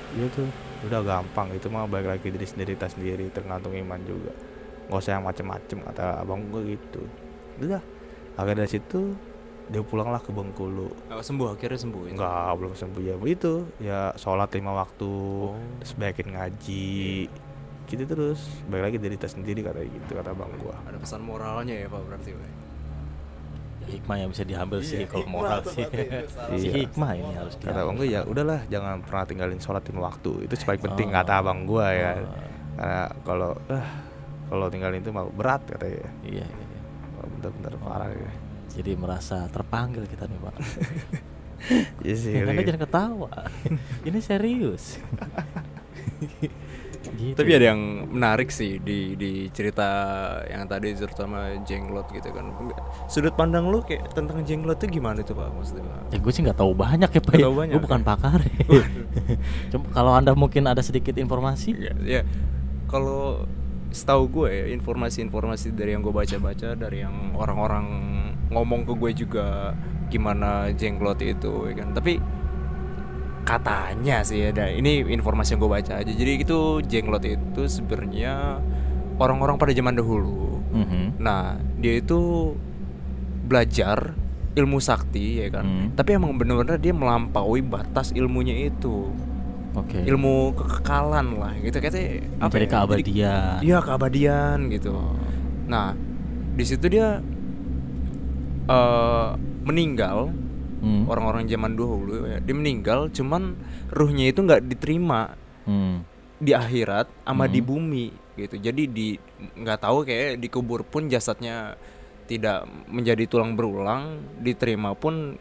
gitu udah gampang itu mah balik lagi diri sendiri tas sendiri tergantung iman juga nggak usah yang macem-macem kata abang gue gitu udah akhirnya dari situ dia pulanglah ke Bengkulu Oh, sembuh akhirnya sembuh itu. Enggak, belum sembuh ya begitu. Ya sholat lima waktu, Oh. terus baikin ngaji. Gitu terus. Balik lagi dari tas sendiri kata gitu kata bang gua. Ada pesan moralnya ya Pak berarti Pak. Ya, hikmah yang bisa diambil sih Iya, kalau hikmah moral sih itu salah si hikmah ini harus Kata diambil. abang gua ya udahlah jangan pernah tinggalin sholat lima waktu. Itu paling penting Oh. kata abang gua ya. Oh. Karena kalau ah kalau tinggalin itu mau berat katanya. iya, iya, iya. Bener-bener parah ya. Jadi merasa terpanggil kita nih pak Iya sih. Anda Ri. jangan ketawa ini serius Gitu. Tapi ada yang menarik sih di di cerita yang tadi terutama jenglot gitu kan. Sudut pandang lu kayak tentang jenglot tuh gimana tuh Pak maksudnya? Pak? Ya gue sih nggak tahu banyak ya pak. Ya. Gue bukan ya? pakar. Cuma kalau anda mungkin ada sedikit informasi. Ya, ya. kalau setahu gue ya informasi-informasi dari yang gue baca-baca dari yang orang-orang ngomong ke gue juga gimana jenglot itu ya kan. Tapi katanya sih ada ini informasi yang gue baca aja. Jadi itu jenglot itu sebenarnya orang-orang pada zaman dahulu. Mhm. Nah, dia itu belajar ilmu sakti ya kan. Hmm. Tapi emang bener-bener dia melampaui batas ilmunya itu. Oke. Ilmu kekekalan lah gitu katanya apa ya? Keabadian. Iya, keabadian gitu. Nah, di situ dia eh meninggal Hmm. orang-orang zaman dahulu ya. Dia meninggal cuman ruhnya itu nggak diterima Hmm. di akhirat sama di Hmm. bumi gitu jadi di nggak tahu kayak dikubur pun jasadnya tidak menjadi tulang berulang diterima pun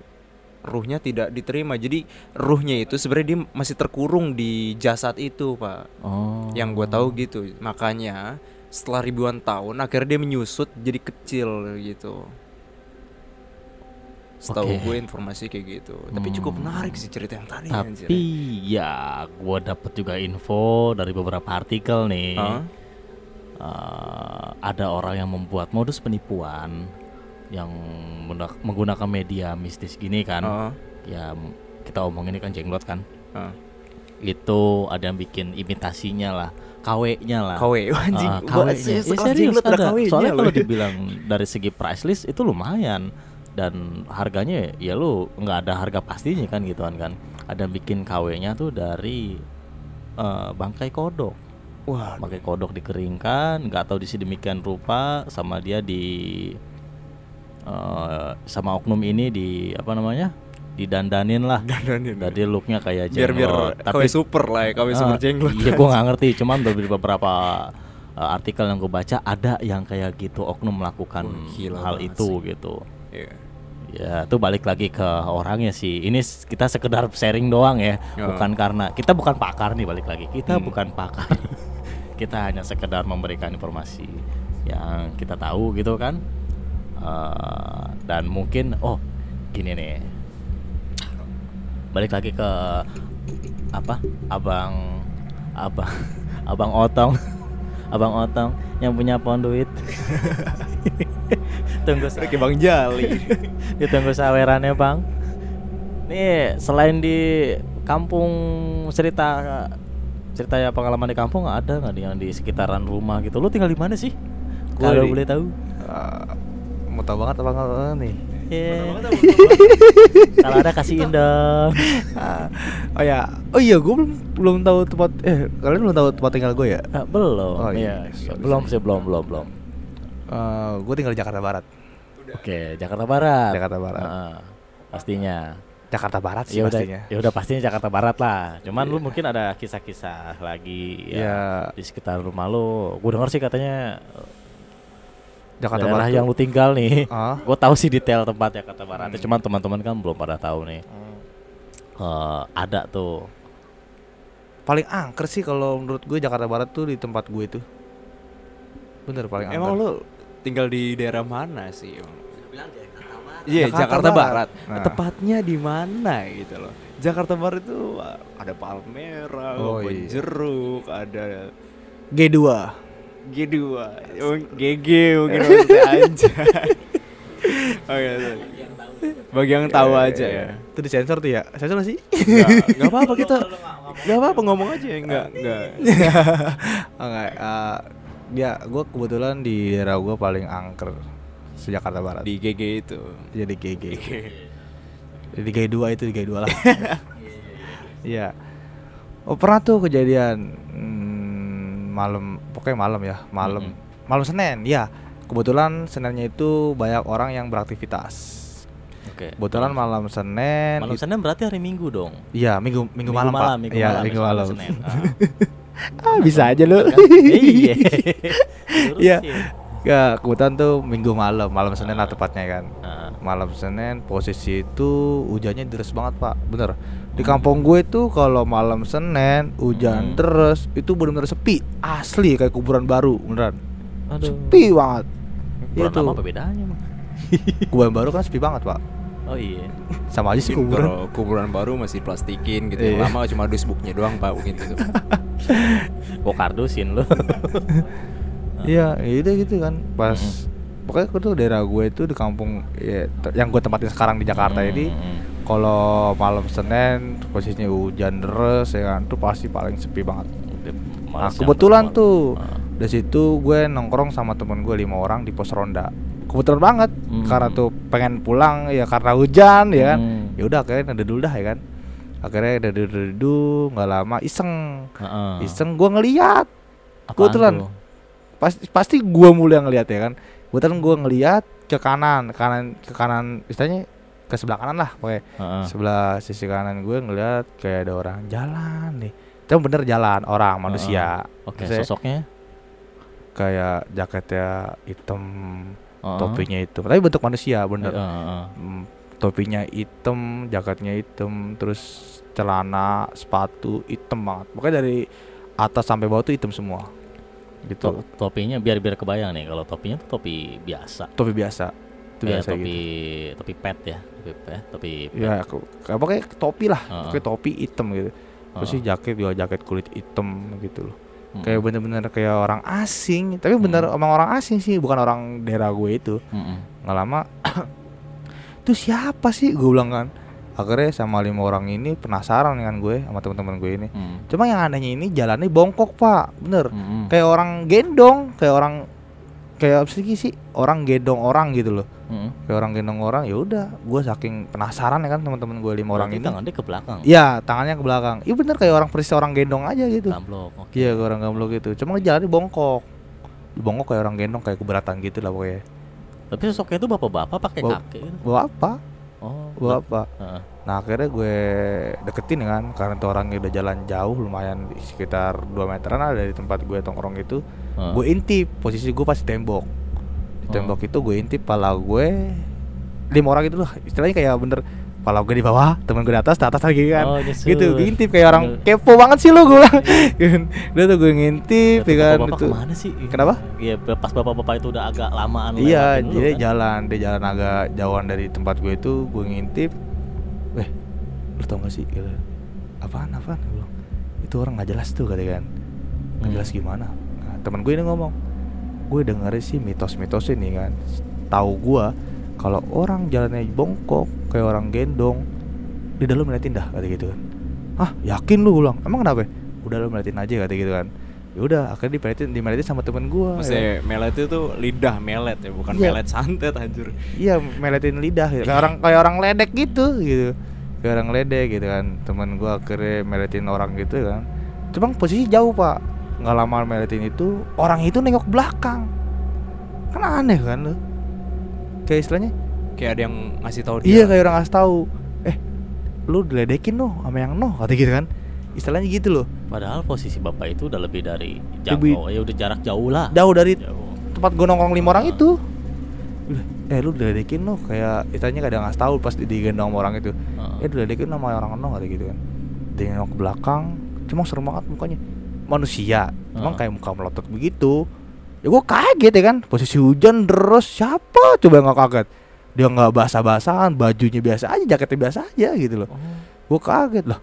ruhnya tidak diterima jadi ruhnya itu sebenarnya dia masih terkurung di jasad itu pak Oh. yang gue tahu gitu makanya setelah ribuan tahun akhirnya dia menyusut jadi kecil gitu setahu Oke. gue informasi kayak gitu tapi cukup Hmm. menarik sih cerita yang tadi anjir. Tapi ya, gue dapet juga info dari beberapa artikel nih. Hah? Eh, ada orang yang membuat modus penipuan yang menggunak- menggunakan media mistis gini kan. Heeh. Ya kita omongin ini kan jenglot kan. Heeh. Itu ada yang bikin imitasinya lah, KW-nya lah. KW anjing Ah, gua KW-nya. Ya, serius ada Soalnya kalau dibilang dari segi price list itu lumayan dan harganya ya lu nggak ada harga pastinya kan gituan kan. Ada yang bikin KW-nya tuh dari eh, bangkai kodok. Wah, Bangkai kodok dikeringkan, nggak tahu disi demikian rupa sama dia di eh, sama oknum ini di apa namanya? didandanin lah. dandanin. Jadi looknya kayak biar biar jenglot. KW super lah ya, KW super Ah, jenglot. Iya, gue nggak ngerti. Cuman dari beberapa uh, artikel yang gue baca ada yang kayak gitu oknum melakukan Wah, gila hal itu sih. gitu. Iya. Ya, itu balik lagi ke orangnya sih. Ini kita sekedar sharing doang ya, Ya. bukan karena kita bukan pakar nih balik lagi. Kita Hmm. bukan pakar. kita hanya sekedar memberikan informasi yang kita tahu gitu kan. Eh, dan mungkin oh gini nih. Balik lagi ke apa? Abang abang abang Otong. Abang Otong yang punya ponduit. Tunggu Oke Bang Jali. Ditunggu sawerannya bang nih selain di kampung cerita cerita ya pengalaman di kampung ada nggak yang di sekitaran rumah gitu lu tinggal di mana sih kalau boleh tahu Ah, mau tahu banget apa enggak nih? Iya. kalau ada kasihin dong Ah, oh ya, oh iya gue belum belum tahu tempat eh kalian belum tahu tempat tinggal gue ya? Ah, belum Oh, iya iya. Sorry, belum sorry. sih belum belum belum gue tinggal di Jakarta Barat. Oke Jakarta Barat Jakarta Barat. Ah, pastinya Jakarta Barat sih ya udah pastinya. ya udah pastinya Jakarta Barat lah cuman lu mungkin ada kisah-kisah lagi ya, Ya. di sekitar rumah lu gue denger sih katanya Jakarta daerah Barat. yang lu tinggal nih Ah. gue tahu sih detail tempat Jakarta Barat Hmm. cuman teman-teman kan belum pada tahu nih Eh, ada tuh Paling angker sih kalau menurut gue Jakarta Barat tuh di tempat gue tuh. Bener paling angker. Emang lu tinggal di daerah mana sih? Iya, Jakarta Jakarta, Barat. Barat. Nah. Tepatnya di mana gitu loh. Jakarta Barat itu ada Palmera, Oh, iya. jeruk, ada G2. G2, oh, GG mungkin aja. Oke, tuh. Bagi yang tahu aja ya. Itu disensor tuh ya. Sensor sih? Enggak apa-apa kita. Enggak apa-apa ngomong aja enggak enggak. Enggak. Ya, gue kebetulan di daerah gue paling angker se Jakarta Barat. Di GG itu. Jadi GG. Jadi GG dua itu GG dua lah. Iya. Oh pernah tuh kejadian hmm, malam, pokoknya malam ya, malam, malam Senin, ya. Kebetulan Seninnya itu banyak orang yang beraktivitas. Oke. Kebetulan malam Senin. Malam Senin berarti hari Minggu dong. Iya minggu minggu, malam, pak. Minggu Iya malam, minggu besok malam. Senin. ah bisa aja lu. Iya. Iya. Ya kebetulan tuh minggu malam, malam Senin lah tepatnya kan. Ah. malam Senin posisi itu hujannya deras banget pak bener di kampung gue tuh kalau malam Senin hujan Hmm. deras itu benar-benar sepi asli kayak kuburan baru beneran Aduh. sepi banget Kuburan Itu. apa bedanya, Bang? kuburan baru kan sepi banget pak Oh iya. sama aja sih kuburan Kalau kuburan baru masih plastikin gitu. Yang Iya. lama cuma dusbuknya doang, Pak, mungkin gitu. Kok kardusin lu? iya itu gitu kan pas Mm-mm. pokoknya aku tuh daerah gue itu di kampung ya, yang gue tempatin sekarang di Jakarta ini Mm-mm. kalau malam Senin posisinya hujan deras ya kan tuh pasti paling sepi banget Nah, kebetulan tuh dari situ gue nongkrong sama temen gue lima orang di pos ronda. Kebetulan banget Hmm. karena tuh pengen pulang ya karena hujan ya kan. Hmm. Ya udah akhirnya nada dulu dah ya kan. Akhirnya nada dulu nggak lama iseng. Heeh. Iseng gue ngeliat. Kebetulan. Pasti pasti gue mulu yang ngeliat ya kan. Kebetulan gue ngeliat ke kanan, kanan ke kanan istilahnya ke sebelah kanan lah pokoknya. Heeh. Sebelah sisi kanan gue ngeliat kayak ada orang jalan nih. Itu bener jalan orang manusia. Oke, Maksudnya sosoknya kayak jaketnya hitam Topinya hitam. Tapi bentuk manusia bener. Hmm, topinya hitam jaketnya hitam terus celana sepatu hitam banget. Pokoknya dari atas sampai bawah tuh hitam semua. Gitu. To- topinya biar biar kebayang nih kalau topinya tuh topi biasa. topi biasa. Itu Kayak biasa topi gitu. topi pet ya, topi pet, topi pet. ya aku kayak topi lah. Pokoknya topi hitam gitu. Terus sih Heeh. jaket juga jaket kulit hitam gitu loh Mm-mm. kayak bener-bener kayak orang asing tapi bener Hmm. emang orang asing sih bukan orang daerah gue itu Mm-mm. nggak lama itu siapa sih gue bilang kan akhirnya sama lima orang ini penasaran dengan gue sama teman-teman gue ini Mm. cuma yang anehnya ini jalannya bongkok pak bener Mm-mm. kayak orang gendong kayak orang kayak apa sih sih orang gendong orang gitu loh Mm-mm. kayak orang gendong orang ya udah gue saking penasaran ya kan teman-teman gue lima orang Berarti ini tangannya ke belakang. Iya tangannya ke belakang iya bener kayak orang persis orang gendong aja gitu Gamblok. Oke. iya orang gamblok gitu cuma jalannya bongkok bongkok kayak orang gendong kayak keberatan gitu lah pokoknya Tapi sosoknya itu bapak-bapak pakai gitu. bawa apa Oh. bawa apa Heeh. Nah akhirnya gue deketin kan Karena tuh orangnya udah jalan jauh lumayan sekitar 2 meteran lah dari tempat gue tongkrong itu Heeh. Gue intip posisi gue pasti tembok Di tembok itu gue intip pala gue Lima orang itu loh istilahnya kayak bener Pala gue di bawah temen gue di atas di atas lagi kan Oh. Gitu gue intip kayak orang Bener. kepo banget sih lo gue bilang. Udah tuh gue ngintip Itu ya kan bapak-bapak itu ke mana sih? Kenapa? Iya, pas bapak-bapak itu udah agak lamaan Iya, jadi kan? jalan, dia jalan agak jauhan dari tempat gue itu, gue ngintip. Eh, lu tau gak sih? Gitu. Apaan, apaan? Gue bilang, itu orang nggak jelas tuh katanya kan. Nggak Hmm. jelas gimana? Nah, teman gue ini ngomong, gue dengerin sih mitos-mitos ini kan. Tahu gue kalau orang jalannya bongkok kayak orang gendong, di dalam ngeliatin dah kata gitu kan. Ah, yakin lu gue bilang? Emang kenapa? Udah lu ngeliatin aja kata gitu kan. Ya udah, akhirnya dimeliatin, dimeliatin sama temen gue. Maksudnya melet itu lidah melet ya, bukan Iya. melet santet anjir. Iya meletin lidah gitu. kayak orang kayak orang ledek gitu gitu kayak orang ledek gitu kan temen gua akhirnya meletin orang gitu kan cuma posisi jauh pak nggak lama meletin itu orang itu nengok belakang kan aneh kan lu kayak istilahnya Kayak ada yang ngasih tahu dia. iya kayak orang ngasih tahu eh lu diledekin noh sama yang noh kata gitu kan istilahnya gitu loh. Padahal posisi bapak itu udah lebih dari jauh, ya udah jarak jauh lah. jauh dari Jauh. tempat gua nongkrong lima orang itu. Udah, eh lu diledekin noh kayak istilahnya kadang ngasih tahu pas digendong sama orang itu. Heeh. ya diledekin sama orang nong ada gitu kan. Nengok ke belakang cuma serem banget mukanya. Manusia emang Heeh. kayak muka melotot begitu. Ya gua kaget ya kan posisi hujan deras siapa coba nggak kaget? Dia nggak basah-basahan bajunya biasa aja jaketnya biasa aja gitu loh. Oh. gua kaget lah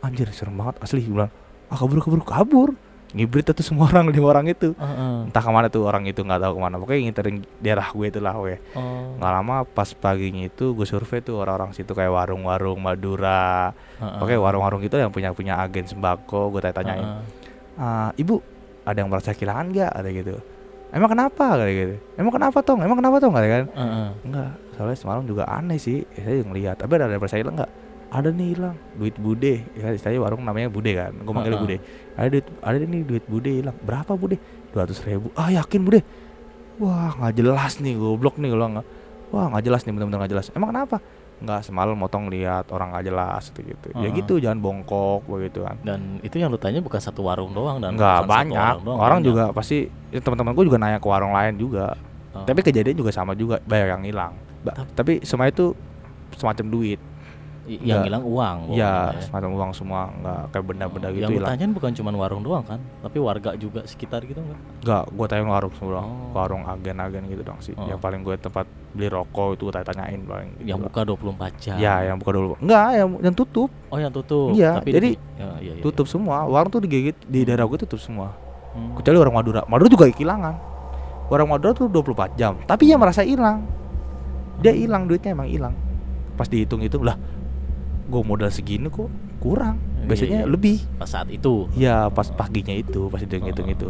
anjir serem banget asli gua bilang. Ah kabur kabur kabur. Ngibrit tuh semua orang lima orang itu. Heeh. entah ke mana tuh orang itu nggak tahu ke mana. Pokoknya nginterin daerah gue itu lah gue Oh. nggak lama pas paginya itu gue survei tuh orang-orang situ kayak warung-warung Madura. Heeh. oke warung-warung itu yang punya punya agen sembako gue tanya-tanyain. Heeh. "Ah, ibu ada yang merasa kehilangan nggak? Ada gitu. Emang kenapa? Kayak gitu. Emang kenapa tong? Emang kenapa tong? Kata kan. Heeh. enggak soalnya semalam juga aneh sih. Saya ngeliat. Tapi ada yang hilang nggak ada nih hilang. Duit bude. Ya kan istilahnya warung namanya bude kan gue manggil bude. Ada duit ada nih duit bude hilang. Berapa bude? Dua ribu. Ah yakin bude? Wah nggak jelas nih goblok nih kalau nggak. Wah nggak jelas nih benar-benar nggak jelas. Emang kenapa? Nggak semalam motong lihat orang nggak jelas gitu gitu. Ya Ha-ha. gitu jangan bongkok begitu kan. Dan itu yang lu tanya bukan satu warung doang dan nggak banyak. orang, doang, orang banyak. juga pasti ya, teman-teman gue juga nanya ke warung lain juga. Oh. tapi kejadian juga sama juga banyak yang hilang. Ba- tapi semua itu semacam duit yang hilang uang. ya pokoknya. semacam uang semua nggak kayak benda-benda Oh, gitu Yang hilang. tanyain bukan cuma warung doang kan, tapi warga juga sekitar gitu enggak? nggak gue tanya warung semua Oh. warung agen-agen gitu dong sih. Oh. yang paling gue tempat beli rokok itu gue tanyain paling gitu Yang buka 24 jam. ya yang buka dulu nggak yang yang tutup. Oh, yang tutup. Iya, tapi jadi di- ya, iya, iya, tutup semua. Warung tuh digigit di daerah gue tutup semua. Hmm. kecuali orang Madura. Madura juga kehilangan. Orang Madura tuh 24 jam tapi dia merasa hilang. Dia hilang duitnya emang hilang. Pas dihitung-hitung lah gue modal segini kok kurang. Iya, biasanya iya. lebih. Pas saat itu. Iya pas paginya itu pas hitung-hitung Oh. itu.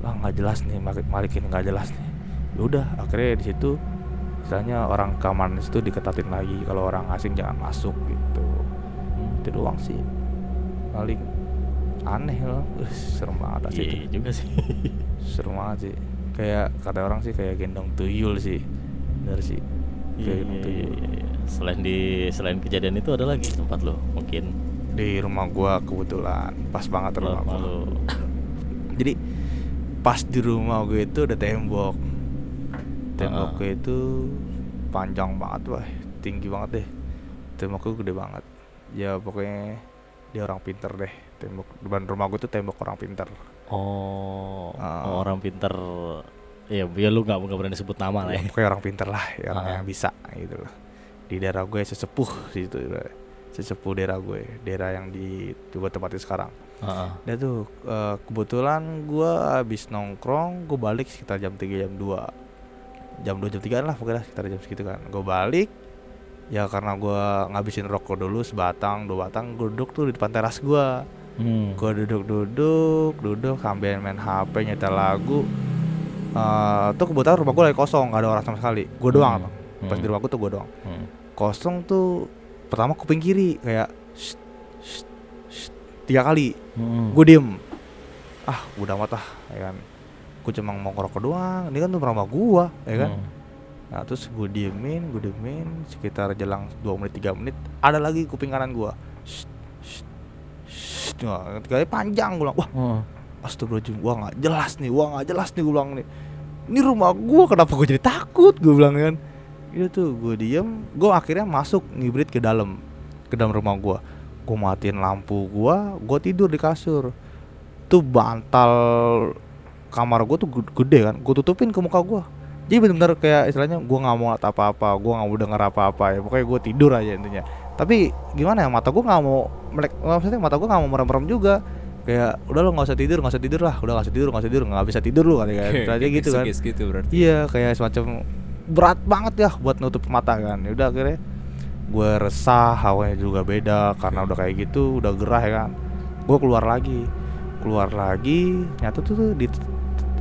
Wah nggak jelas nih Malik Malik ini nggak jelas nih. Ya udah akhirnya di situ misalnya orang keamanan itu diketatin lagi kalau orang asing jangan masuk gitu. Hmm. itu doang sih. Paling aneh loh. Serem banget asli Iya itu. juga sih. serem banget sih. Kayak kata orang sih kayak gendong tuyul sih. Bener sih Iya, kayak gendong iya, tuyul iya, iya. Selain di selain kejadian itu ada lagi tempat lo mungkin? Di rumah gua kebetulan pas banget rumah gua. lo. jadi pas di rumah gue itu ada tembok. Temboknya itu panjang banget wah tinggi banget deh. Temboknya gede banget. Ya pokoknya dia orang pinter deh tembok. Depan rumah gue tuh tembok orang pinter Oh, Ah. oh, orang pinter. Ya, ya lu nggak nggak berani sebut nama lah ya, ya. pokoknya orang pinter lah ya, orang Ah. yang bisa gitu loh di daerah gue sesepuh situ sesepuh daerah gue daerah yang di gue tempatin sekarang Heeh. dia tuh eh, kebetulan gue habis nongkrong gue balik sekitar jam 3 jam 2 jam 2 jam 3 lah pokoknya sekitar jam segitu kan gue balik ya karena gue ngabisin rokok dulu sebatang dua batang gue duduk tuh di depan teras gue Hmm. gue duduk duduk duduk sambil main hp nyetel lagu Eh tuh kebetulan rumah gue lagi kosong gak ada orang sama sekali gue doang Hmm. Pas Hmm. di rumah gue tuh gue doang Hmm. kosong tuh pertama kuping kiri kayak "Shh, shh, shh," tiga kali Hmm. gue diem ah udah amat ah ya kan gue cuma mau ngerokok doang ini kan tuh rumah gua ya kan Hmm. nah terus gue diemin gue diemin sekitar jelang 2 menit 3 menit ada lagi kuping kanan gua Shh, shh, kali panjang gue bilang wah Oh. Astagfirullahaladzim wah nggak jelas nih wah nggak jelas nih gue bilang nih. Ini rumah gua kenapa gue jadi takut? Gue bilang kan. Itu tuh gue diem. Gue akhirnya masuk ngibrit ke dalam ke dalam rumah gua. Gue matiin lampu gua gue tidur di kasur. Tuh bantal kamar gue tuh ged- gede kan gue tutupin ke muka gua. Jadi bener-bener kayak istilahnya gua nggak mau liat apa-apa gua nggak mau denger apa-apa ya. Pokoknya gue tidur aja intinya. Tapi gimana ya mata gua nggak mau melek maksudnya mata gua nggak mau merem-merem juga kayak udah lo nggak usah tidur nggak usah tidur lah udah nggak usah tidur nggak usah tidur nggak bisa tidur lu kan kayak aja gitu kan gitu berarti. Iya kayak semacam berat banget ya buat nutup mata kan. Ya udah akhirnya gue resah, hawanya juga beda karena udah kayak gitu, udah gerah ya kan. Gue keluar lagi, keluar lagi, nyata tuh, tuh di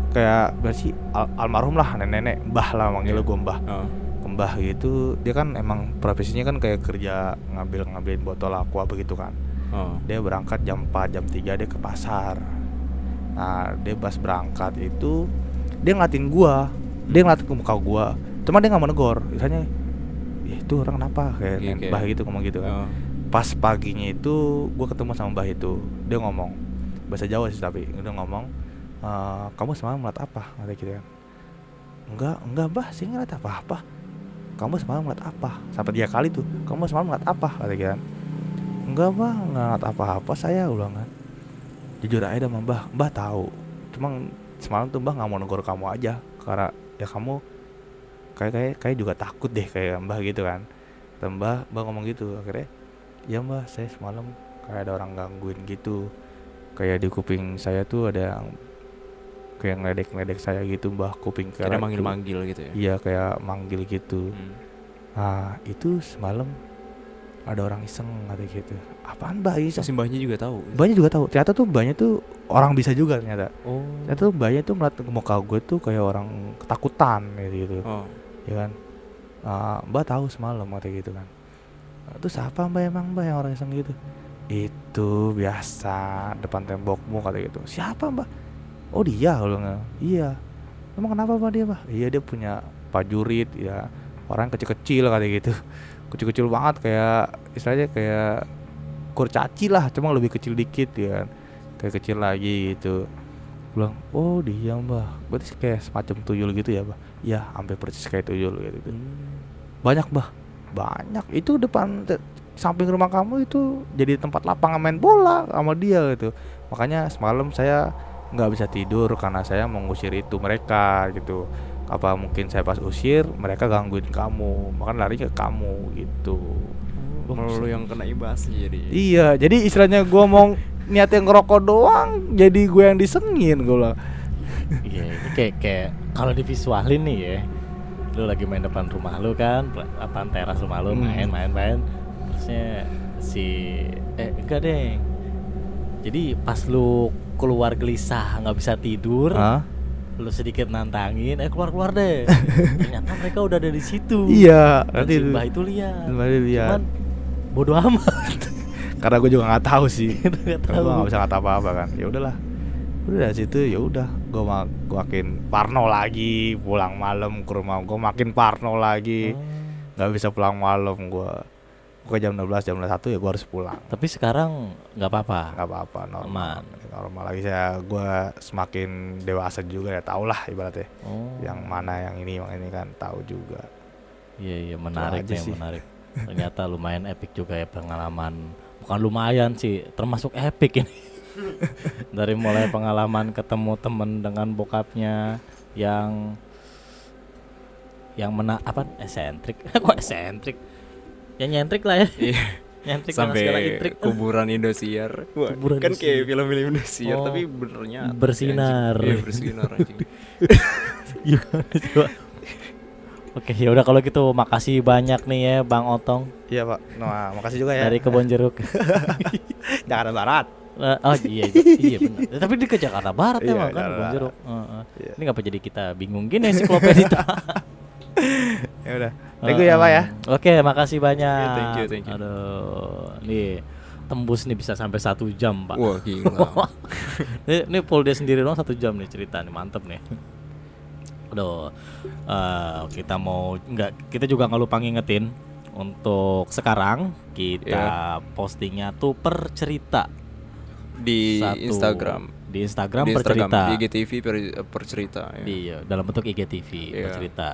kayak berarti al- almarhum lah nenek-nenek, mbah lah manggil Iya. gue mbah. Oh. Mbah gitu, dia kan emang profesinya kan kayak kerja ngambil ngambilin botol aqua begitu kan Oh. dia berangkat jam 4 jam 3 dia ke pasar. Nah dia pas berangkat itu dia ngeliatin gua. Dia ngeliatin ke muka gua. Cuma dia nggak mau negor. Misalnya "Ih, itu orang kenapa? Kayak nen- kayak- bah gitu ngomong gitu kan. Oh. pas paginya itu gua ketemu sama mbah itu. Dia ngomong bahasa Jawa sih tapi. Dia ngomong "Eh, kamu semalam ngeliat apa? Kata gitu kan. Enggak enggak mbah. Sih ngeliat apa apa kamu semalam ngeliat apa? Sampai tiga kali tuh. Kamu semalam ngeliat apa? Kata gitu kan enggak mbah. Nggak apa-apa saya ulang kan jujur aja dah sama mbah. Mbah tahu. Cuma semalam tuh mbah nggak mau negor kamu aja. Karena ya kamu kayak kayak kayak juga takut deh kayak mbah gitu kan. Dan mbah ngomong gitu. Akhirnya ya mbah saya semalam kayak ada orang gangguin gitu. Kayak di kuping saya tuh ada yang kayak ngeledek-ngeledek saya gitu mbah. Kuping kayak manggil-manggil gitu ya. iya kayak manggil gitu. Hmm. nah itu semalam ada orang iseng kata gitu. Apaan mbah iseng Si mbahnya juga tahu. mbahnya juga tahu. Ternyata tuh mbahnya tuh orang bisa juga ternyata. Oh. ternyata tuh mbahnya tuh ngeliat ke muka gue tuh kayak orang ketakutan gitu, gitu. Oh. ya kan? Ah, mbak tahu semalam kata gitu kan. Itu siapa mbak emang mbak yang orang iseng gitu? Itu biasa depan tembokmu kata gitu. Siapa mbak? Oh dia kalau nggak. Iya. Emang kenapa mbak dia mbak? Iya dia punya prajurit ya. Orang kecil-kecil kata gitu kecil-kecil banget kayak istilahnya kayak kurcaci lah cuma lebih kecil dikit ya kan. Kayak kecil lagi gitu. Bilang oh dia mbak berarti kayak semacam tuyul gitu ya mbak ya hampir persis kayak tuyul gitu, gitu. Hmm. banyak mbak banyak. Itu depan te- samping rumah kamu itu jadi tempat lapangan main bola sama dia gitu. Makanya semalam saya nggak bisa tidur karena saya mengusir itu mereka gitu apa mungkin saya pas usir mereka gangguin kamu makan lari ke kamu gitu Oh, malah lu yang kena imbasnya jadi. iya jadi istilahnya gua mau niat yang ngerokok doang jadi gue yang disengin gue bilang Iya, ini kayak kayak kalau divisualin nih ya. Lu lagi main depan rumah lu kan, apa teras rumah lu Hmm. main main main. Terusnya si eh enggak deh. Jadi pas lu keluar gelisah nggak bisa tidur, Hah? Lu sedikit nantangin, eh keluar keluar deh. Ternyata mereka udah ada di situ. iya Dan nanti si Mbah itu lihat. Lihat. Cuman bodoh amat. karena gue juga nggak tahu sih Nggak karena gue tahu. nggak bisa ngata apa apa kan ya udahlah udah dari situ ya udah gue mak gue makin parno lagi pulang malam ke rumah gue makin parno lagi Oh. nggak bisa pulang malam gue gue jam 12 jam 1 ya gue harus pulang Tapi sekarang nggak apa-apa. nggak apa-apa normal Aman. normal lagi saya gue semakin dewasa juga ya tau lah ibaratnya Oh. yang mana yang ini yang ini kan tahu juga Iya iya menarik nih sih. menarik. Ternyata lumayan epic juga ya pengalaman. Bukan lumayan sih, termasuk epic ini. Dari mulai pengalaman ketemu temen dengan bokapnya yang yang mena apa esentrik kok esentrik ya nyentrik lah ya Iya. nyentrik Sampai intrik kuburan Indosiar. Wah, Kuburan kan kayak film-film Indosiar Oh. tapi benernya Bersinar. Iya, bersinar anjing. Coba? Oke ya udah kalau gitu makasih banyak nih ya Bang Otong iya pak nah makasih juga ya dari Kebon Jeruk. Jakarta Barat oh iya iya, iya benar. Ya, tapi di ke Jakarta Barat Iya, emang kan Jakarta Kebon Jeruk. Heeh. Iya. Ini ngapa jadi kita bingung gini ensiklopedia? ya udah thank you ya pak ya Oke, makasih banyak. Oke, thank you, thank you. Aduh, nih tembus nih bisa sampai satu jam pak. Wah, gila. ini, ini full dia sendiri doang satu jam nih cerita nih mantep nih. Aduh, eh, kita mau nggak kita juga nggak lupa ngingetin untuk sekarang kita Iya. postingnya tuh per cerita Di Satu- Instagram. di Instagram di per Instagram, cerita di IGTV per, per cerita ya. di dalam bentuk IGTV per Iya. cerita.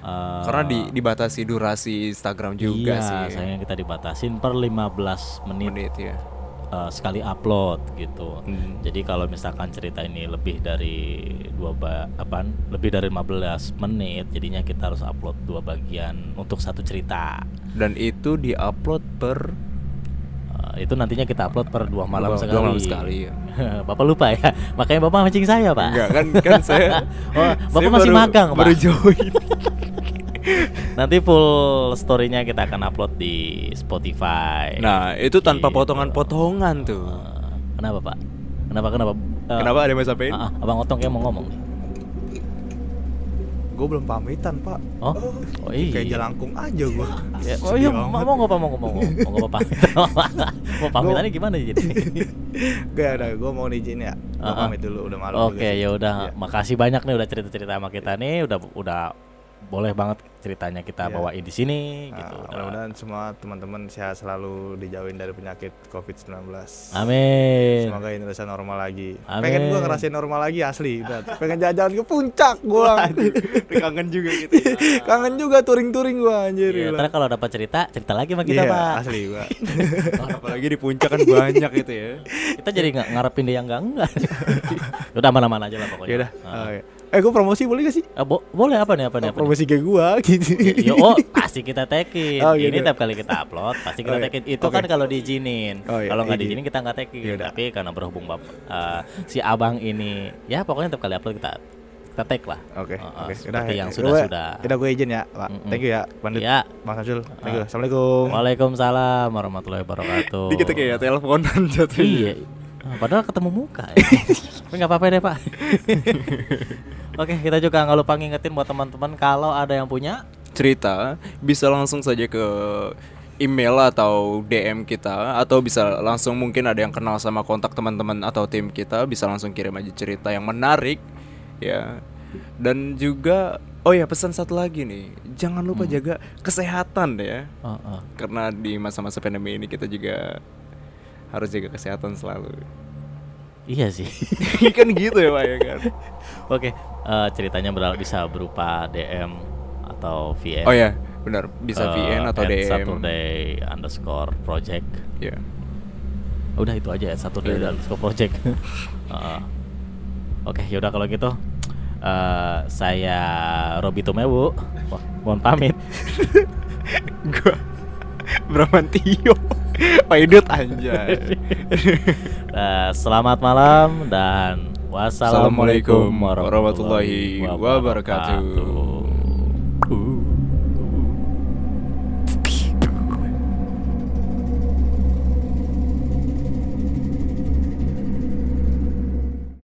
Eh, Karena di, dibatasi durasi Instagram juga iya, sih. sayangnya kita dibatasin per 15 menit, menit ya. eh, sekali upload gitu. Hmm. Jadi kalau misalkan cerita ini lebih dari dua ba apaan? lebih dari 15 menit, jadinya kita harus upload dua bagian untuk satu cerita. Dan itu diupload per itu nantinya kita upload per dua malam Dua- sekali. dua malam sekali, ya. Bapak lupa ya, makanya bapak mancing saya pak. Enggak kan kan saya Oh, saya bapak masih baru- magang pak. baru join. Nanti full storynya kita akan upload di Spotify. Nah, itu tanpa Gitu. potongan-potongan tuh. Eh, kenapa pak? Kenapa kenapa? Eh, Kenapa ada yang mau ah, ah, abang Otong kayak mau ngomong nih. gue belum pamitan pak Oh, oh iya. kayak jelangkung aja gue Ya, oh iya, mau nggak pak mau ngomong mau nggak pamit? mau pamitannya gimana jadi? Gak ada, gue mau izin ya. Gue pamit dulu, udah malam. Oke ya udah, makasih banyak nih udah cerita-cerita sama kita nih, udah udah boleh banget ceritanya kita Iya. bawain di sini gitu. Nah, Udah. mudah-mudahan semua teman-teman sehat selalu dijauhin dari penyakit COVID-19. Amin. Semoga Indonesia normal lagi. Amin. Pengen gue ngerasain normal lagi asli. Pengen jalan-jalan ke puncak gue. Kangen juga gitu. ya. Kangen juga touring-touring gue anjir. Iya, ntar kalau dapat cerita, cerita lagi sama kita, Iya, Pak. asli gue. Apalagi di puncak kan banyak gitu ya. Kita jadi nggak ngarepin dia yang enggak enggak. Udah mana-mana aja lah pokoknya. Ya udah. Nah. oke. Eh gue promosi boleh gak sih? Eh, bo- boleh apa nih apa nih? Apa nih? promosi ke gua gitu. Ya, oh pasti kita tagin. Oh, Ini gitu. tiap kali kita upload pasti kita Oh, iya. tagin. Itu Oke. kan kalau diizinin. Oh, iya, Kalau nggak izin. diizinin kita nggak tagin. Yaudah. Tapi karena berhubung bap eh, si abang ini, ya pokoknya tiap kali upload kita kita tag lah. Oke, Eh, eh, oke. Seperti yang Gua- sudah sudah. Udah gue izin ya, Pak. Mm-mm. Thank you ya, Bandit. Ya. Bang Samsul. Thank you. Assalamualaikum. Waalaikumsalam warahmatullahi wabarakatuh. Ini kita kayak teleponan jatuhnya. Iya. Ah, Padahal ketemu muka. ya. Tapi nggak apa-apa deh pak. Oke kita juga nggak lupa ngingetin buat teman-teman kalau ada yang punya cerita bisa langsung saja ke email atau DM kita atau bisa langsung mungkin ada yang kenal sama kontak teman-teman atau tim kita bisa langsung kirim aja cerita yang menarik ya dan juga oh ya pesan satu lagi nih jangan lupa jaga kesehatan ya Oh, oh. karena di masa-masa pandemi ini kita juga harus jaga kesehatan selalu Iya sih. kan gitu ya pak ya kan Oke, eh, ceritanya beral- bisa berupa DM atau VM. oh ya benar bisa eh, VN atau at DM Saturday underscore project. ya Udah itu aja ya Saturday Iya. underscore project. Heeh. Oke, yaudah kalau gitu eh, saya Robi Tumewu. Wah, mohon pamit. gua Bramantio Pak Idut anjay Eh, selamat malam dan wassalamualaikum Assalamualaikum warahmatullahi wabarakatuh.